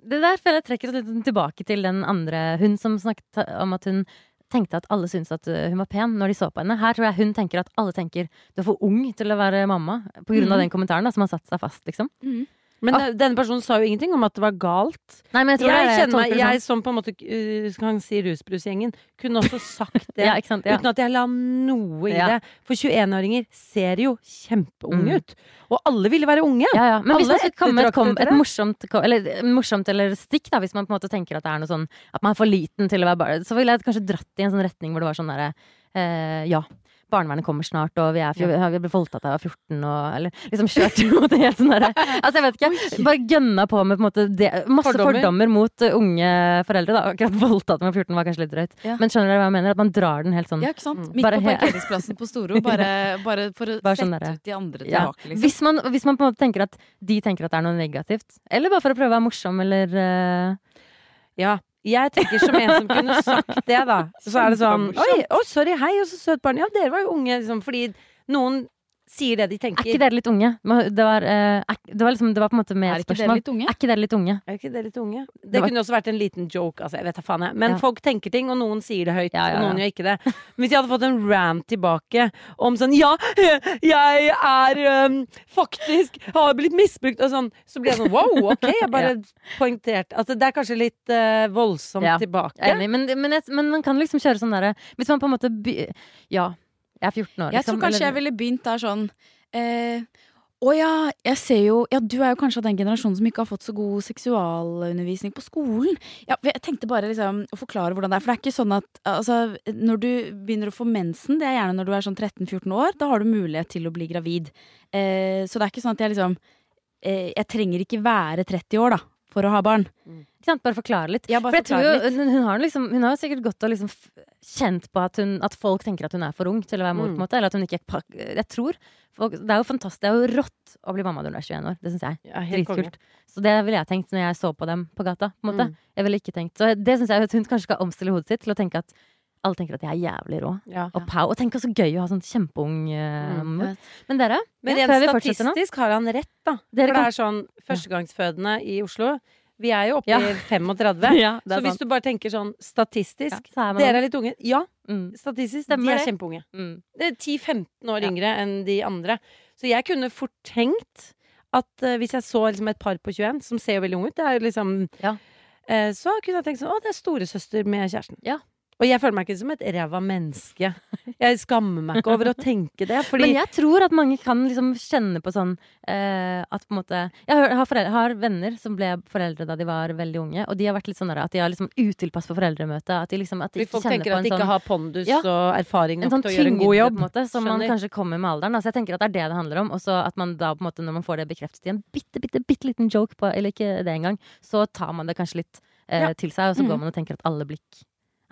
S3: Det der føler jeg trekker oss litt tilbake til den andre hun som snakket om at hun tenkte at alle syntes at uh, hun var pen når de så på henne. Her tror jeg hun tenker at alle tenker du er for ung til å være mamma. På grunn av
S1: Mhm.
S3: den kommentaren da, som har satt seg fast, liksom.
S2: Men eh, denne personen sa jo ingenting om at det var galt.
S3: Nei, men jeg
S2: Jeg,
S3: tror det er-
S2: kjenner meg,
S3: det
S2: jeg som på en måte uh, kan si rusbrusgjengen, kunne også sagt det.
S3: Ja, sant? Ja.
S2: Uten at jeg la noe i det. For 21-åringer ser jo kjempeunge
S3: Mm.
S2: ut. Og alle ville være unge.
S3: Ja, ja. Men hvis
S2: Alle
S3: man skulle komme et, kom, et morsomt, eller, morsomt eller stikk, da, hvis man på en måte tenker at det er noe sånn At man er for liten til å være barn, så ville jeg kanskje dratt i en sånn retning hvor det var sånn derre uh, Ja. Barnevernet kommer snart, og vi, er, vi ble voldtatt da jeg var 14, og Eller liksom kjørt mot det helt sånn derre Altså, jeg vet ikke. Bare gønna på med på en måte det, masse
S2: Fordommer.
S3: fordommer, mot eh, unge foreldre. Da. Akkurat voldtatt med 14 var kanskje litt drøyt.
S1: Ja.
S3: Men skjønner dere hva jeg mener? At man drar den helt sånn
S1: Ja, ikke sant?
S2: Mm.
S1: Midt på parkeringsplassen på Storo, bare, bare for å
S3: Bare
S1: sette
S3: der,
S1: ut de andre
S3: Ja.
S1: tilbake, liksom.
S3: Hvis man, hvis man på en måte tenker at de tenker at det er noe negativt. Eller bare for å prøve å være morsom, eller uh,
S2: Ja. Jeg tenker som en som kunne sagt det, da. Så er det sånn Oi, oh, sorry, hei, og så søt barn. Ja, dere var jo unge, liksom. Fordi noen sier det de tenker.
S3: Er ikke dere litt unge? Det var, uh, er, det var, liksom, det var på en måte
S1: Er dere
S3: spørsmål. Er ikke dere litt unge?
S2: Er ikke det litt unge? Det,
S3: Det var-
S2: kunne også vært en liten joke. Altså, jeg vet da faen jeg. Men
S3: Ja.
S2: folk tenker ting, og noen sier det høyt,
S3: Ja, ja,
S2: og noen gjør ikke det. Men hvis jeg hadde fått en rant tilbake om sånn Ja, jeg er um, faktisk Har blitt misbrukt, og sånn, så blir jeg sånn wow, ok. Jeg bare poengterte Altså, det er kanskje litt uh, voldsomt
S3: Ja,
S2: tilbake.
S3: Enig, men, men, jeg, men man kan liksom kjøre sånn derre Hvis man på en måte by, Ja, jeg er 14 år,
S1: Jeg tror
S3: kanskje
S1: kanskje jeg ville begynt der sånn eh, Å ja, jeg ser jo Ja, du er jo kanskje av den generasjonen som ikke har fått så god seksualundervisning på skolen. Ja, jeg tenkte bare liksom å forklare hvordan det er. For det er ikke sånn at altså, når du begynner å få mensen, det er gjerne når du er sånn 13-14 år, da har du mulighet til å bli gravid. Eh, så det er ikke sånn at jeg liksom eh, Jeg trenger ikke være 30 år, da, for å ha barn.
S3: Mm. Bare forklare litt.
S1: Ja,
S3: For
S1: bare
S3: jeg tror jo,
S1: litt.
S3: hun, hun, har liksom, hun har jo sikkert gått og liksom kjent på at, hun, at folk tenker at hun er for ung til å være mor.
S2: Mm.
S3: på en måte Eller at hun ikke er Jeg tror folk, Det er jo fantastisk, det er jo rått å bli mamma når du er 21 år. Det syns jeg.
S2: Ja.
S3: Dritkult. Så det ville jeg tenkt når jeg så på dem på gata. På en måte.
S2: Mm.
S3: Jeg ville ikke tenkt Så det syns jeg at hun kanskje skal omstille hodet sitt til å tenke at alle tenker at jeg er jævlig rå.
S2: Ja.
S3: Og pow. Og tenk så gøy å ha sånn kjempeung uh,
S2: Mm.
S3: Men dere,
S2: Men rent statistisk har han rett, da.
S3: Dere
S2: For det er sånn førstegangsfødende i Oslo. Vi er jo oppe
S3: Ja.
S2: i 35.
S3: Ja,
S2: Så
S3: sant.
S2: hvis du bare tenker sånn statistisk
S3: så er
S2: Dere er litt unge. Ja,
S3: mm.
S2: statistisk.
S3: Stemmer
S2: de er
S3: det.
S2: kjempeunge.
S3: Mm.
S2: Det er 10-15 år yngre enn de andre. Så jeg kunne fort tenkt at uh, hvis jeg så liksom et par på 21, som ser jo veldig unge ut, det er jo liksom
S3: Ja.
S2: eh, Så kunne jeg tenkt sånn Å, det er storesøster med kjæresten.
S3: Ja.
S2: Og jeg føler meg ikke som et ræva menneske. Jeg skammer meg ikke over å tenke det.
S3: Men jeg tror at mange kan liksom kjenne på sånn eh, at på en måte Jeg har, foreldre, har venner som ble foreldre da de var veldig unge, og de har vært litt sånn at de har liksom utilpass på foreldremøtet. At de liksom at de
S2: folk tenker
S3: på
S2: at de ikke
S3: sånn
S2: har pondus
S3: Ja.
S2: og erfaring
S3: en
S2: nok
S3: sånn
S2: til å gjøre en god jobb.
S3: måte, som man kanskje kommer med alderen. Altså Så jeg tenker at det er det det handler om. Og så at man da på en måte, når man får det bekreftet i en bitte, bitte, bitte liten joke, på, eller ikke det engang, så tar man det kanskje litt eh,
S2: Ja.
S3: til seg, og så
S1: Mm.
S3: går man og tenker at alle blikk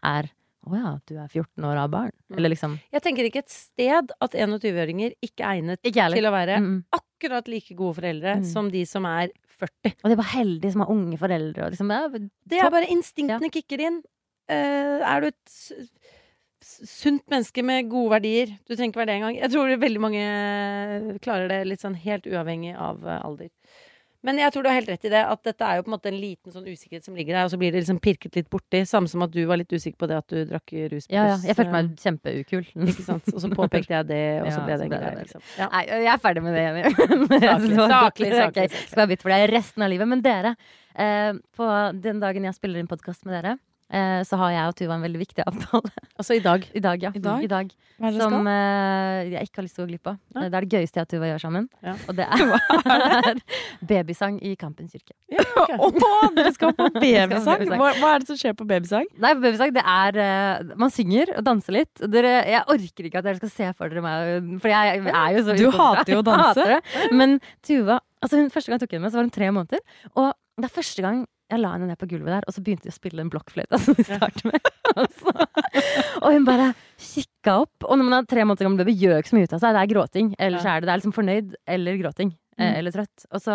S3: er å ja, du er 14 år og har barn.
S2: Mm.
S3: Eller liksom
S2: Jeg tenker ikke et sted at 21-åringer ikke er egnet
S3: Ikke
S2: til å være
S3: Mm,
S2: akkurat like gode foreldre
S3: Mm.
S2: som de som er 40.
S3: Og de er bare heldige som har unge foreldre. Liksom, ja,
S2: Det er bare instinktene kicker inn. Uh, er du et sunt menneske med gode verdier Du trenger ikke være det engang. Jeg tror veldig mange klarer det litt sånn helt uavhengig av eh, alder. Men jeg tror du har helt rett i det, at dette er jo på en måte en liten sånn usikkerhet som ligger der, og så blir det liksom pirket litt borti. Samme som at du var litt usikker på det at du drakk rus.
S3: ja, ja. Jeg følte
S2: eh,
S3: meg kjempeukul.
S2: Ikke sant. Og så påpekte jeg det, og så ble det en greie. Liksom. Ja.
S3: Nei, jeg er ferdig med det, Jenny.
S2: Saklig, saklig, saklig.
S3: Skal være bitt for deg resten av livet. Men dere, eh, på den dagen jeg spiller inn podkast med dere, eh, så har jeg og Tuva en veldig viktig avtale.
S2: Altså i dag.
S3: I dag, ja.
S1: I dag?
S3: I dag.
S1: Hva er det
S3: Som eh, jeg ikke har lyst til å gå glipp av.
S2: Ja.
S3: Det er det gøyeste jeg og Tuva gjør sammen.
S2: Ja.
S3: Og det er babysang i Kampens kirke.
S1: Å, dere skal på babysang! Hva, hva er det som skjer på babysang?
S3: Nei, på babysang, det er eh, Man synger og danser litt. Dere, jeg orker ikke at dere skal se for dere meg, for jeg, er jo så
S1: Du hater jo å danse.
S3: Men Tuva altså hun, Første gang jeg tok henne med, så var hun tre måneder. Og det er første gang jeg la henne ned på gulvet der, og så begynte de å spille en blokkfløyta Som vi starter med. Og, og hun bare kikka opp. Og når man er tre måneder gammel baby, gjør ikke så mye ut av seg. Det er gråting. Eller så er det, det er liksom fornøyd eller gråting. Eh,
S1: Mm.
S3: eller trøtt. Så,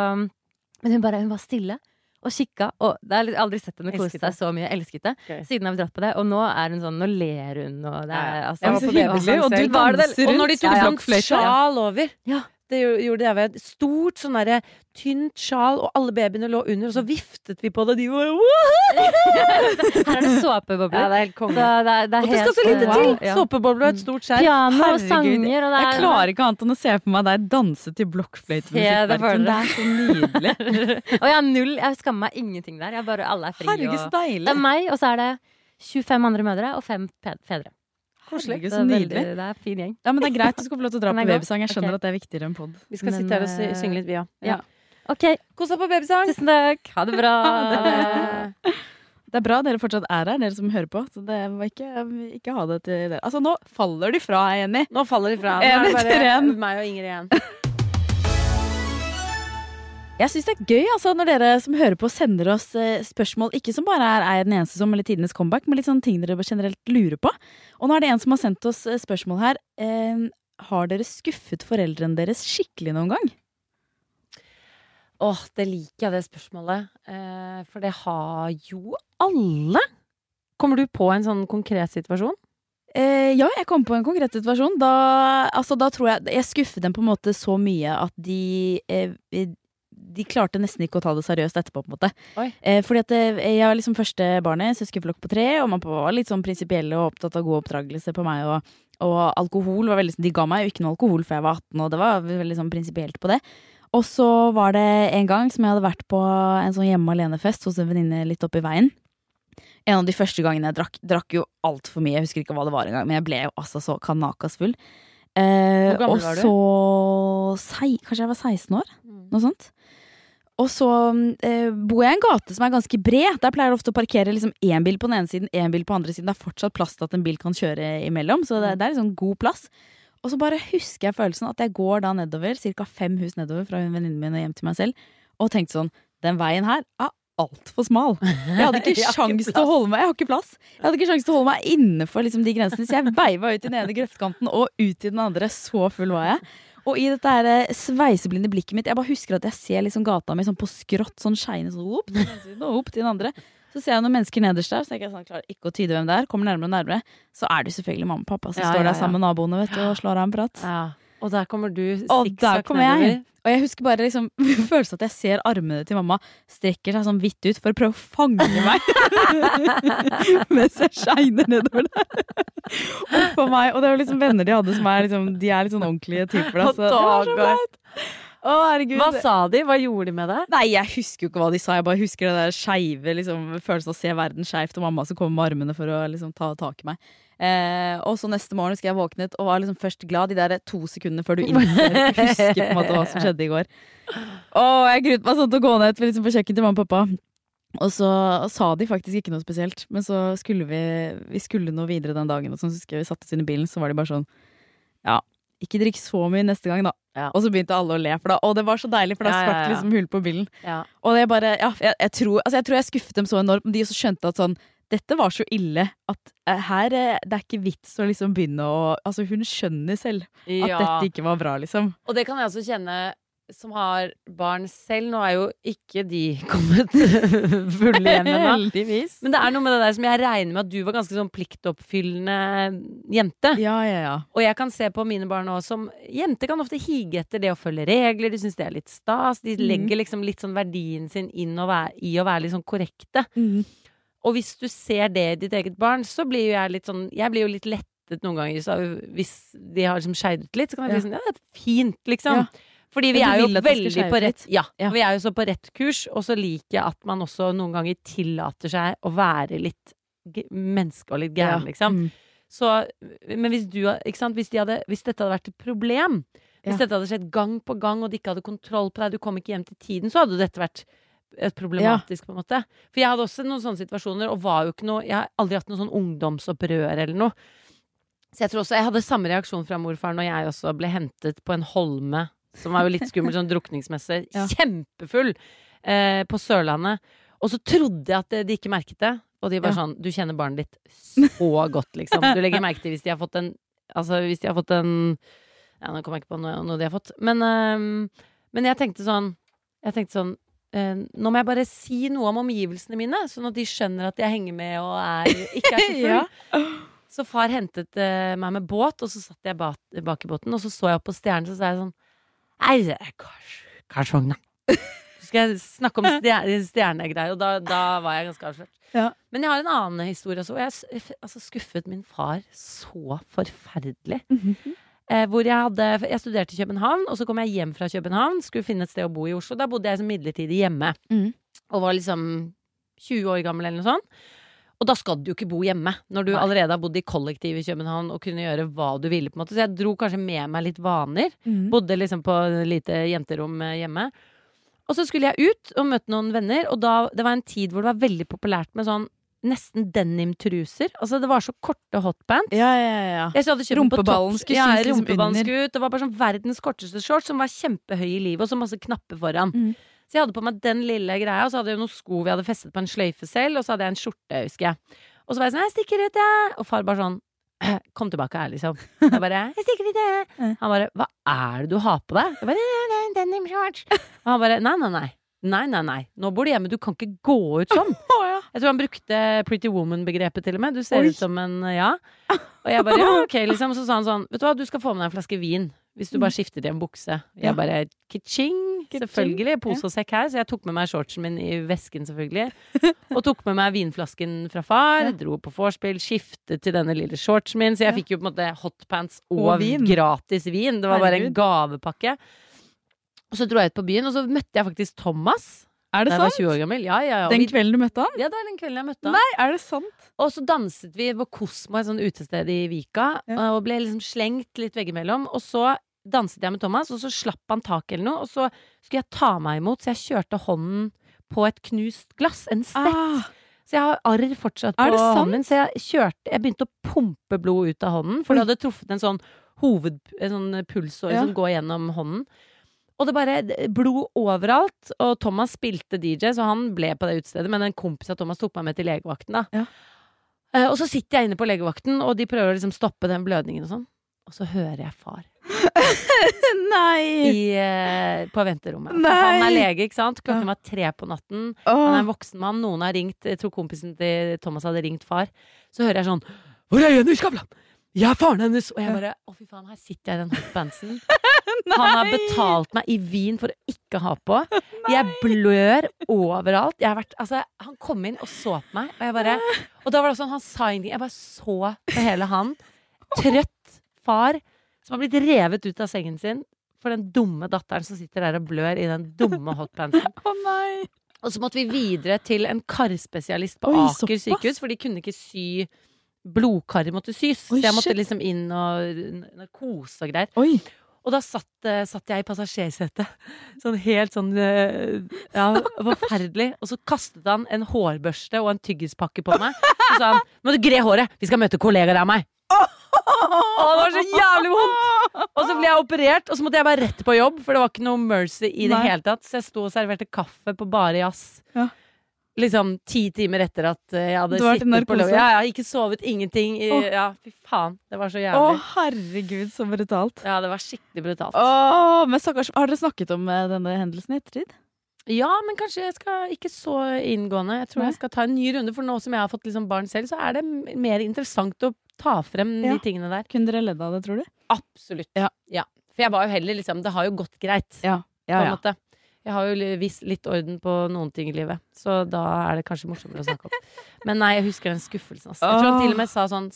S3: men hun bare hun var stille. Og kikka, og det har jeg aldri sett henne kose seg så mye. Elsket det.
S2: Okay.
S3: Siden har vi dratt på det. Og nå er hun sånn, nå ler hun, og det er
S2: Ja, ja.
S3: altså,
S2: Jeg var
S3: så hyggelig, og du var det,
S2: Og når de tok
S3: Ja, ja.
S2: sånn sjal over
S3: Ja.
S2: Det gjorde jeg ved et stort sånn derre tynt sjal, og alle babyene lå under, og så viftet vi på det, og de var
S3: Her er det såpebobler.
S2: Ja, det er helt konge.
S3: det, det
S2: Og det skal så lite til!
S3: ja.
S2: Såpebobler og et stort skjerf.
S3: Piano og sanger, og det er
S1: Jeg klarer ikke annet enn å se for meg deg danse til blokkfløytemusikk.
S3: det
S1: er så nydelig.
S3: Og jeg har null, jeg skammer meg ingenting der. Jeg bare, alle er fri.
S1: Herregud, så
S3: og, det er meg, og så er det 25 andre mødre og fem fedre. Så det er
S1: nydelig.
S3: veldig- Det er fin gjeng.
S1: Ja, men det er greit, du skal få lov til å dra på babysang. Jeg skjønner
S3: okay.
S1: at det er viktigere enn pod.
S2: Vi skal
S3: Men,
S2: sitte her og sy
S3: eh,
S2: synge litt, vi òg.
S3: Ja. Ok,
S2: Kos deg på babysang!
S3: tusen takk. Ha det bra.
S1: Det er bra dere fortsatt er her, dere som hører på. Så det var ikke, ikke ha det til dere. Altså, nå faller de fra, Jenny.
S2: Nå faller de fra. Nå er det bare meg og Ingrid igjen.
S1: Jeg syns det er gøy altså, når dere som hører på, sender oss eh, spørsmål. Ikke som bare er 'er jeg den eneste som', eller 'tidenes comeback', men litt sånne ting dere generelt lurer på. Og nå er det en som har sendt oss eh, spørsmål her. Eh, har dere skuffet foreldrene deres skikkelig noen gang?
S2: Åh, det liker jeg, det spørsmålet. Eh, for det har jo alle. Kommer du på en sånn konkret situasjon?
S1: Eh, ja, jeg kom på en konkret situasjon. Da, altså, da tror jeg Jeg skuffet dem på en måte så mye at de eh, De klarte nesten ikke å ta det seriøst etterpå, på en måte. Eh, fordi at eh, jeg var liksom første barnet, søskenflokk på tre, og mamma var litt sånn prinsipielle og opptatt av god oppdragelse på meg. Og, og alkohol var veldig sånn, De ga meg jo ikke noe alkohol før jeg var 18, og det var veldig sånn prinsipielt på det. Og så var det en gang som jeg hadde vært på en sånn hjemme alene-fest hos en venninne litt oppi veien. En av de første gangene jeg drakk, drakk jo altfor mye. Jeg husker ikke hva det var engang, men jeg ble jo altså så kanakas full. Eh,
S2: Hvor gammel
S1: og
S2: var du?
S1: så sei, Kanskje jeg var 16 år? Noe sånt. Og så eh, bor jeg i en gate som er ganske bred. Der pleier det ofte å parkere liksom én bil på den ene siden, én bil på den andre siden. Det er fortsatt plass til at en bil kan kjøre imellom, så det, det er liksom god plass. Og så bare husker jeg følelsen at jeg går da nedover, ca. fem hus nedover fra venninnen min og hjem til meg selv, og tenkte sånn Den veien her er altfor smal. Jeg hadde ikke sjans til å holde meg Jeg har ikke plass. Jeg hadde ikke sjans til å holde meg innenfor liksom, de grensene, så jeg veiva ut i den ene grøftkanten og ut i den andre. Så full var jeg. Og i dette her eh, sveiseblinde blikket mitt Jeg bare husker at jeg ser liksom gata mi sånn på skrått, sånn skeine sånn opp til den siden og opp til den andre. Så ser jeg noen mennesker nederst der, så jeg sånn, klarer ikke å tyde hvem det er. Kommer nærmere og nærmere. Så er det selvfølgelig mamma og pappa som
S2: Ja,
S1: står der sammen med naboene vet du, og slår av en prat.
S2: Ja. Og der kommer du sikksakk
S1: nedover. jeg. Og jeg husker bare liksom følelsen at jeg ser armene til mamma strekker seg sånn vidt ut for å prøve å fange meg. Mens jeg shiner nedover der. Oppå meg. Og det er jo liksom venner de hadde som er liksom De er litt sånn ordentlige typer. Da, så det var så
S2: Dagar.
S1: Å, herregud.
S2: Hva sa de? Hva gjorde de med deg?
S1: Nei, jeg husker jo ikke hva de sa. Jeg bare husker det der skeive liksom, følelsen av å se verden skeivt, og mamma som kommer med armene for å liksom, ta tak i meg. Eh, og så neste morgen husker jeg våknet og var liksom først glad de der to sekundene før du innser husker på en måte hva som skjedde i går. Og jeg gruet meg sånn til å gå ned liksom, på kjøkkenet til mamma og pappa. Og så sa de faktisk ikke noe spesielt, men så skulle vi Vi skulle nå videre den dagen, og så husker jeg vi satte oss inn i bilen, så var de bare sånn Ja, ikke drikk så mye neste gang, da.
S2: Ja.
S1: Og så begynte alle å le, for da, og det var så deilig, for da
S2: Ja, ja,
S1: sprakk liksom hull på bilen.
S2: Ja.
S1: Og det bare, ja, jeg, jeg, tror, altså jeg tror jeg skuffet dem så enormt, men de også skjønte at sånn dette var så ille at eh, her eh, Det er ikke vits å liksom begynne å Altså, hun skjønner selv at
S2: Ja.
S1: dette ikke var bra, liksom.
S2: Og det kan jeg også kjenne som har barn selv. Nå er jo ikke de kommet fulle hjem ennå. Men det er noe med det der som jeg regner med at du var ganske sånn pliktoppfyllende jente.
S1: Ja, ja, ja.
S2: Og jeg kan se på mine barn nå som Jenter kan ofte hige etter det å følge regler. De syns det er litt stas. De
S1: Mm.
S2: legger liksom litt sånn verdien sin inn å være, i å være litt sånn korrekte.
S1: Mhm.
S2: Og hvis du ser det i ditt eget barn, så blir jo jeg litt sånn Jeg blir jo litt lettet noen ganger så hvis de har liksom skeidet litt. Så kan jeg bli sånn Ja, det er fint, liksom.
S1: Ja.
S2: Fordi vi er jo veldig på rett. Ja,
S1: Ja.
S2: vi er jo så på rett kurs, og så liker jeg at man også noen ganger tillater seg å være litt menneske og litt gæren, liksom.
S1: Mm.
S2: Så, men hvis, du, ikke sant? Hvis, de hadde, hvis dette hadde vært et problem, hvis
S1: Ja.
S2: dette hadde skjedd gang på gang, og de ikke hadde kontroll på deg, du kom ikke hjem til tiden, så hadde dette vært problematisk, på en måte. For jeg hadde også noen sånne situasjoner, og var jo ikke noe Jeg har aldri hatt noe sånn ungdomsopprør eller noe. Så jeg tror også jeg hadde samme reaksjon fra morfaren når jeg også ble hentet på en holme, som var jo litt skummel, sånn drukningsmessig.
S1: Ja.
S2: Kjempefull! Eh, på Sørlandet. Og så trodde jeg at de ikke merket det. Og de var
S1: Ja.
S2: sånn Du kjenner barnet ditt så godt, liksom. Du legger merke til hvis de har fått en Altså hvis de har fått en Ja, nå kommer jeg ikke på noe, noe de har fått. Men, øhm, men jeg tenkte sånn Jeg tenkte sånn Nå må jeg bare si noe om omgivelsene mine, sånn at de skjønner at jeg henger med og er, ikke er så full.
S1: Ja.
S2: Så far hentet uh, meg med båt, og så satt jeg bak, bak i båten, og så så jeg opp på stjernen, så sa jeg sånn Nei, Karlsvogna. Så skal jeg snakke om stjer- stjernegreier, og da, da var jeg ganske avslørt.
S1: Ja.
S2: Men jeg har en annen historie også, og jeg altså, skuffet min far så forferdelig.
S1: Mm
S2: Eh, hvor jeg hadde Jeg studerte i København, og så kom jeg hjem fra København, skulle finne et sted å bo i Oslo. Da bodde jeg som midlertidig hjemme.
S1: Mm.
S2: Og var liksom 20 år gammel eller noe sånt. Og da skal du jo ikke bo hjemme, når du
S1: Nei.
S2: allerede har bodd i kollektiv i København og kunne gjøre hva du ville. på en måte Så jeg dro kanskje med meg litt vaner.
S1: Mm.
S2: Bodde liksom på lite jenterom eh, hjemme. Og så skulle jeg ut og møte noen venner, og da, det var en tid hvor det var veldig populært med sånn nesten denimtruser. Altså det var så korte hotpants.
S1: Ja, ja, ja.
S2: Jeg hadde kjøpt
S1: Rumpeballen skulle
S2: ja, rumpeballen skulle ut. Det var bare sånn verdens korteste shorts som var kjempehøy i livet, og så masse knapper foran.
S1: Mm.
S2: Så jeg hadde på meg den lille greia, og så hadde jeg noen sko vi hadde festet på en sløyfe selv, og så hadde jeg en skjorte, husker jeg. Og så var jeg sånn 'Jeg stikker ut, jeg'. Og far bare sånn Kom tilbake her, liksom. Jeg bare 'Jeg stikker ut, jeg'. Han bare 'Hva er det du har på deg?' Jeg bare 'Det en denim shorts'. Og han bare 'Nei, nei, nei'. Nei, nei, nei. Nå bor du hjemme. Du kan ikke gå ut sånn. Jeg tror han brukte Pretty Woman-begrepet til og med. Du ser
S1: Oi.
S2: ut som en ja. Og jeg bare ja, ok, liksom. Så sa han sånn, vet du hva, du skal få med deg en flaske vin. Hvis du bare skifter i en bukse. Jeg bare kitching.
S1: Kitching,
S2: Selvfølgelig. Pose og sekk her. Så jeg tok med meg shortsen min i vesken, selvfølgelig. Og tok med meg vinflasken fra far. Dro på vorspiel. Skiftet til denne lille shortsen min. Så jeg fikk jo på en måte hotpants og,
S1: Og vin.
S2: gratis vin. Det var bare en gavepakke. Og så dro jeg ut på byen, og så møtte jeg faktisk Thomas.
S1: Er det
S2: Da jeg var
S1: sant?
S2: 20 år gammel. Ja, ja, ja.
S1: Den kvelden du møtte han?
S2: ja, det var den kvelden jeg møtte han.
S1: Nei, er det sant?
S2: Og så danset vi på Kosmo, et sånt utested i Vika,
S1: Ja.
S2: og ble liksom slengt litt veggimellom. Og så danset jeg med Thomas, og så slapp han tak eller noe, og så skulle jeg ta meg imot, så jeg kjørte hånden på et knust glass, en stett.
S1: Ah,
S2: Så jeg har arr fortsatt på hånden min, så jeg kjørte Jeg begynte å pumpe blod ut av hånden, for det hadde truffet en sånn hoved... En sånn
S1: Ja.
S2: som går gjennom hånden. Og det bare blod overalt. Og Thomas spilte DJ, så han ble på det utestedet. Men en kompis av Thomas tok meg med til legevakten, da.
S1: Ja.
S2: Eh, og så sitter jeg inne på legevakten, og de prøver å liksom stoppe den blødningen og sånn. Og så hører jeg far
S1: nei!
S2: i, eh, på venterommet.
S1: Nei.
S2: Han er lege, ikke sant? Klokken var tre på natten. Han er en voksen mann. Noen har ringt. Jeg tror kompisen til Thomas hadde ringt far. Så hører jeg sånn Hvor er Jenny Skavlan? Jeg er faren hennes! Og jeg bare Å, fy faen, her sitter jeg i den hotpantsen. Han har betalt meg i vin for å ikke ha på. Jeg blør overalt. Jeg har vært, altså, han kom inn og så på meg, og jeg bare Og da var det sånn, han sa ingenting. Jeg bare så på hele han. Trøtt far som har blitt revet ut av sengen sin for den dumme datteren som sitter der og blør i den dumme hotpantsen.
S1: Å nei!
S2: Og så måtte vi videre til en karspesialist på
S1: Oi,
S2: Aker sykehus, for de kunne ikke sy Blodkarer måtte sys,
S1: Oi,
S2: så jeg måtte
S1: shit.
S2: liksom inn og narkose og greier.
S1: Oi!
S2: Og da satt, eh, satt jeg i passasjersetet. Sånn helt sånn eh, Ja, forferdelig. Og så kastet han en hårbørste og en tyggispakke på meg. Og sa han 'Må du gre håret! Vi skal møte kollegaer av meg'. Å, det var så jævlig vondt! Og så ble jeg operert, og så måtte jeg bare rett på jobb, for det var ikke noe mercy i det
S1: Nei.
S2: hele tatt. Så jeg sto og serverte kaffe på bare jazz.
S1: Ja.
S2: Liksom ti timer etter at eh, jeg hadde sittet på lov. Ja, jeg har ikke sovet, ingenting.
S1: Åh.
S2: Ja, fy faen. Det var så jævlig.
S1: Å,
S2: oh,
S1: herregud, så brutalt.
S2: Ja, det var skikkelig brutalt.
S1: Åh, men stakkars, Har dere snakket om eh, denne hendelsen i ettertid?
S2: Ja, men kanskje jeg skal ikke så inngående. Jeg tror
S1: Nei.
S2: jeg skal ta en ny runde, for nå som jeg har fått liksom barn selv, så er det mer interessant å ta frem
S1: Ja.
S2: de tingene der.
S1: Kunne dere ledd av det, tror du?
S2: Absolutt.
S1: Ja.
S2: For jeg var jo heller liksom Det har jo gått greit,
S1: Ja.
S2: på en måte. Jeg har jo visst litt orden på noen ting i livet, så da er det kanskje morsommere å snakke om. Men nei, jeg husker den skuffelsen. Altså. Jeg tror han til og med sa sånn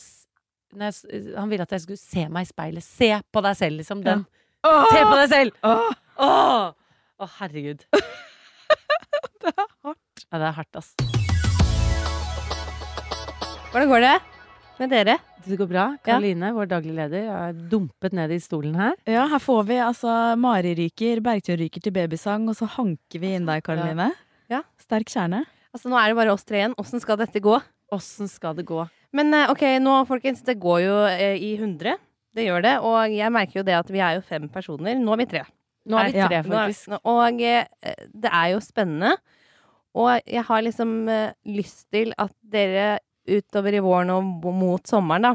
S2: jeg, Han ville at jeg skulle se meg i speilet. Se på deg selv, liksom. Den. Se på deg selv!
S1: Åh,
S2: oh. oh, herregud.
S1: det er hardt.
S2: Ja, det er hardt, ass.
S5: Hvordan går det med dere?
S2: Det går bra. Karoline, vår daglig leder, er dumpet ned i stolen her.
S1: Ja, her får vi altså Mari ryker, Bergtun ryker til babysang, og så hanker vi inn deg, Karoline.
S5: Ja.
S1: Sterk kjerne.
S5: Altså, nå er det bare oss tre igjen. Åssen skal dette gå?
S2: Åssen skal det gå?
S5: Men eh, ok, nå folkens, det går jo eh, i 100. Det gjør det. Og jeg merker jo det at vi er jo fem personer. Nå er vi tre.
S2: Nå er vi tre,
S5: er-
S2: faktisk.
S5: Er, Og eh, det er jo spennende. Og jeg har liksom eh, lyst til at dere utover i våren og mot sommeren, da,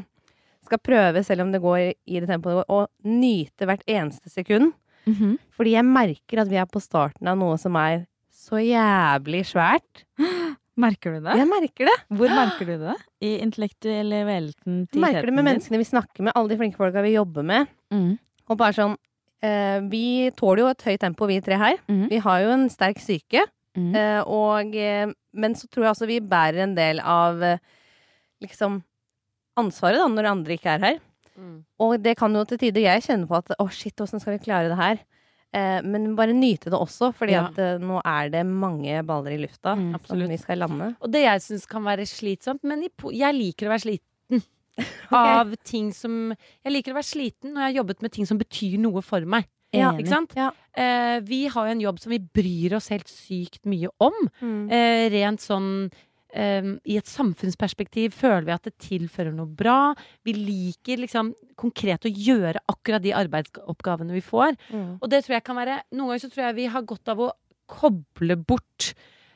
S5: skal prøve, selv om det går i det tempoet det går, å nyte hvert eneste sekund.
S1: Mhm.
S5: Fordi jeg merker at vi er på starten av noe som er så jævlig svært.
S1: Merker du det?
S5: Jeg merker det.
S1: Hvor merker du det? I intellektuelle velten
S5: Jeg merker det med menneskene vi snakker med, alle de flinke folka vi jobber med.
S1: Mm.
S5: Og bare sånn eh, Vi tåler jo et høyt tempo, vi tre her.
S1: Mm.
S5: Vi har jo en sterk syke.
S1: Mm.
S5: Eh, og, eh, men så tror jeg også vi bærer en del av eh, liksom ansvaret da, når andre ikke er her.
S2: Mm.
S5: Og det kan jo til tider jeg kjenne på at å shit, åssen skal vi klare det her? Eh, men bare nyte det også, fordi
S2: Ja.
S5: at eh, nå er det mange baller i lufta
S1: Mm,
S5: som vi skal lande.
S2: Og det jeg syns kan være slitsomt, men jeg liker å være sliten. Av ting som Jeg liker å være sliten når jeg har jobbet med ting som betyr noe for meg.
S1: Ja?
S5: Ja.
S2: Eh, vi har jo en jobb som vi bryr oss helt sykt mye om.
S5: Mm.
S2: Eh, rent sånn eh, I et samfunnsperspektiv føler vi at det tilfører noe bra. Vi liker liksom konkret å gjøre akkurat de arbeidsoppgavene vi får.
S5: Mm.
S2: Og det tror jeg kan være Noen ganger så tror jeg vi har godt av å koble bort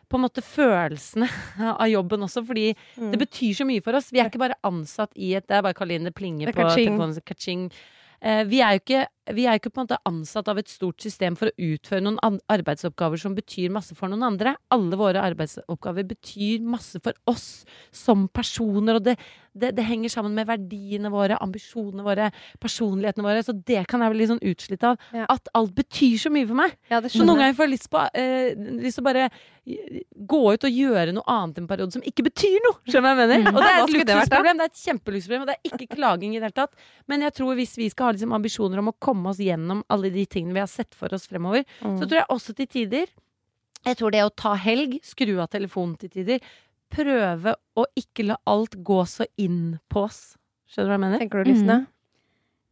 S2: på en måte følelsene av jobben også, fordi
S5: Mm.
S2: det betyr så mye for oss. Vi er ikke bare ansatt i et Det er bare Karoline det plinger
S5: Det er
S2: på
S5: ka-ching.
S2: telefonen. Eh, vi er jo ikke, er ikke ansatt av et stort system for å utføre noen arbeidsoppgaver som betyr masse for noen andre. Alle våre arbeidsoppgaver betyr masse for oss som personer, og det, det, det henger sammen med verdiene våre, ambisjonene våre, personlighetene våre. Så det kan jeg bli litt sånn utslitt av.
S5: Ja.
S2: At alt betyr så mye for meg.
S5: Ja,
S2: Så noen ganger får jeg lyst på eh, Lyst til å bare gå ut og gjøre noe annet en periode som ikke betyr noe. Skjønner jeg mener? Og det er et luksusproblem. Det er et kjempeluksusproblem, og det er ikke klaging i det hele tatt. Men jeg tror hvis vi skal ha liksom ambisjoner om å komme oss gjennom alle de tingene vi har sett for oss fremover,
S5: Mm.
S2: så tror jeg også til tider Jeg tror det å ta helg, skru av telefonen til tider, prøve å ikke la alt gå så inn på oss. Skjønner du hva jeg mener?
S5: Tenker du, Lysne?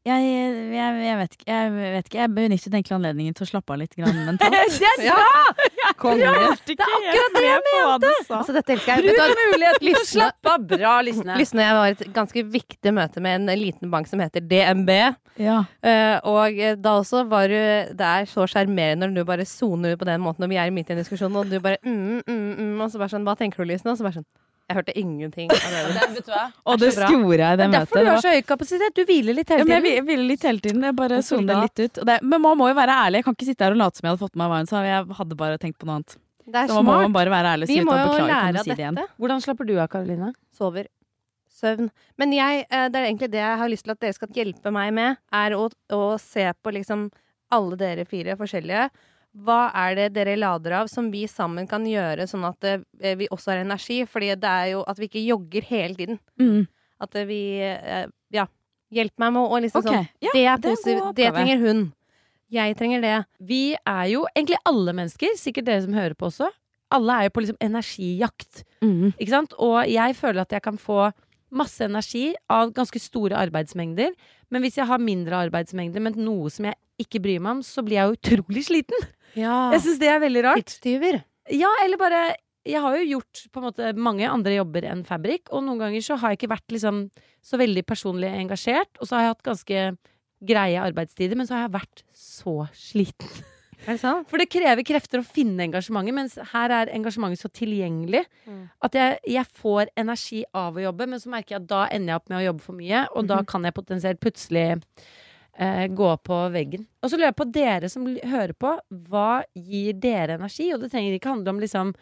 S1: Jeg, jeg, jeg, vet ikke, jeg vet ikke. Jeg benyttet egentlig anledningen til å slappe av litt grann mentalt.
S2: det er bra!
S5: Konge.
S1: Det er akkurat det jeg mente!
S5: Altså, dette elsker jeg.
S2: Bruk muligheten til å slappe av. Bra, Lysne.
S5: Lysne og jeg var i et ganske viktig møte med en liten bank som heter DNB.
S1: Ja.
S5: Uh, og eh, da også var du Det er så sjarmerende når du bare soner ut på den måten når vi er midt i en diskusjon, og du bare mm, mm, mm, Og så bare sånn Hva tenker du, Lysne? Og så bare sånn Jeg hørte ingenting av det.
S2: Vet du hva?
S1: Og det gjorde jeg i det møtet.
S2: Derfor du har så høy kapasitet. Du hviler litt
S1: Ja,
S2: hele
S1: men jeg
S2: tiden.
S1: litt hele tiden. Jeg bare
S5: soner
S1: litt ut. Og det, men man må jo være ærlig. Jeg kan ikke sitte her og late som jeg hadde fått med meg hva hun sa. Jeg hadde bare tenkt på noe annet.
S5: Det er
S1: Så man må
S5: man
S1: bare være ærlig
S5: Vi må jo lære av dette.
S2: Hvordan slapper du av, Karoline?
S5: Sover. Søvn. Men jeg, eh, det er egentlig det jeg har lyst til at dere skal hjelpe meg med, er å, å se på liksom alle dere fire forskjellige. Hva er det dere lader av som vi sammen kan gjøre, sånn at eh, vi også har energi? Fordi det er jo at vi ikke jogger hele tiden.
S1: Mm.
S5: At eh, vi eh, Ja. Hjelp meg med å liksom
S1: okay.
S5: sånn
S1: ja,
S5: Det er positivt. Det trenger hun. Jeg trenger det.
S2: Vi er jo egentlig alle mennesker, sikkert dere som hører på også. Alle er jo på liksom energijakt.
S1: Mm.
S2: Ikke sant? Og jeg føler at jeg kan få masse energi av ganske store arbeidsmengder. Men hvis jeg har mindre arbeidsmengder, men noe som jeg ikke bryr meg om, så blir jeg utrolig sliten.
S5: Ja.
S2: Jeg syns det er veldig rart.
S5: Tidstyver.
S2: Ja, eller bare Jeg har jo gjort på en måte mange andre jobber enn Fabrik, og noen ganger så har jeg ikke vært liksom så veldig personlig engasjert, og så har jeg hatt ganske greie arbeidstider, men så har jeg vært så sliten.
S5: Det?
S2: For det krever krefter å finne engasjementet, mens her er engasjementet så tilgjengelig
S5: Mm.
S2: at jeg, jeg får energi av å jobbe, men så merker jeg at da ender jeg opp med å jobbe for mye, og da kan jeg potensielt plutselig eh, gå på veggen. Og så lurer jeg på dere som hører på, hva gir dere energi? Og det trenger ikke handle om liksom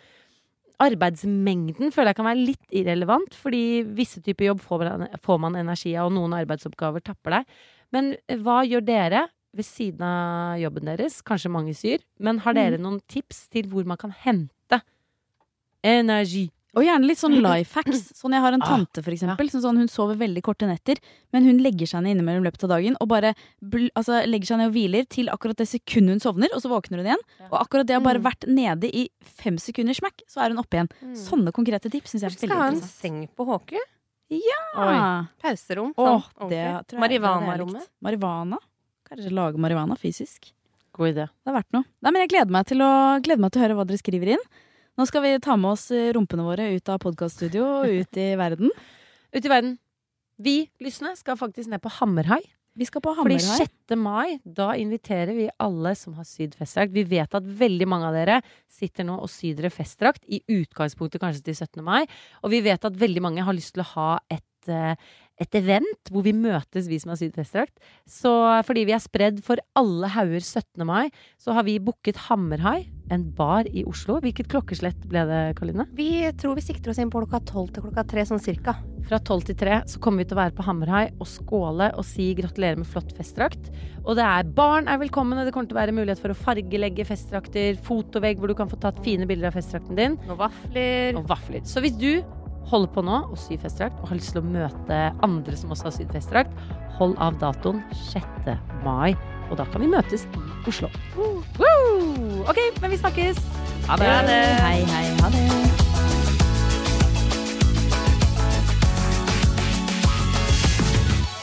S2: Arbeidsmengden føler jeg kan være litt irrelevant, fordi visse typer jobb får man, får man energi av, og noen arbeidsoppgaver tapper deg. Men eh, hva gjør dere ved siden av jobben deres? Kanskje mange syr, men har dere noen tips til hvor man kan hente energi?
S1: Og gjerne litt sånn life hacks. Sånn jeg har en
S2: Ah,
S1: tante, for eksempel. Som sånn, hun sover veldig korte netter, men hun legger seg ned innimellom løpet av dagen og bare altså, legger seg ned og hviler til akkurat det sekundet hun sovner, og så våkner hun igjen. Og akkurat det har bare
S5: Mm.
S1: vært nede i fem sekunder smekk, så er hun oppe igjen. Sånne konkrete tips syns jeg er veldig interessant.
S5: skal ha en seng på Håke?
S1: Oi.
S5: Pauserom. Sånn Marihuana-rommet.
S1: Marihuana? Kanskje lage marihuana fysisk.
S2: God idé.
S1: Det har vært noe. Nei, men jeg gleder meg, å, gleder meg til å høre hva dere skriver inn. Nå skal vi ta med oss eh, rumpene våre ut av podkaststudio og ut i verden.
S2: Ut i verden. Vi, lysne, skal faktisk ned på Hammerhai.
S1: Vi skal på Hammerhai.
S2: Fordi 6. mai, da inviterer vi alle som har sydd festdrakt. Vi vet at veldig mange av dere sitter nå og syr dere festdrakt, i utgangspunktet kanskje til 17. mai. Og vi vet at veldig mange har lyst til å ha et, eh, et event hvor vi møtes, vi som har sydd festdrakt. Så fordi vi er spredd for alle hauger 17. mai, så har vi booket Hammerhai, en bar i Oslo. Hvilket klokkeslett ble det, Karline?
S5: Vi tror vi sikter oss inn på klokka tolv til klokka tre, sånn cirka.
S2: Fra 12 til 3 så kommer vi til å være på Hammerhai og skåle og si gratulerer med flott festdrakt. Og det er barn er velkomne. Det kommer til å være mulighet for å fargelegge festdrakter. Fotovegg hvor du kan få tatt fine bilder av festdrakten din.
S5: Og vafler.
S2: Og vafler. Så hvis du holder på nå og syr festdrakt og har lyst til å møte andre som også har sydd festdrakt, hold av datoen 6. mai. Og da kan vi møtes i Oslo. Woo! Ok, men vi snakkes. Ha det.
S1: Hei, hei, ha det.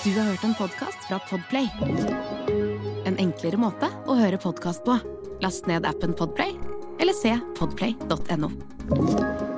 S6: Du har hørt en podkast fra Podplay. En enklere måte å høre podkast på. Last ned appen Podplay, eller se podplay.no.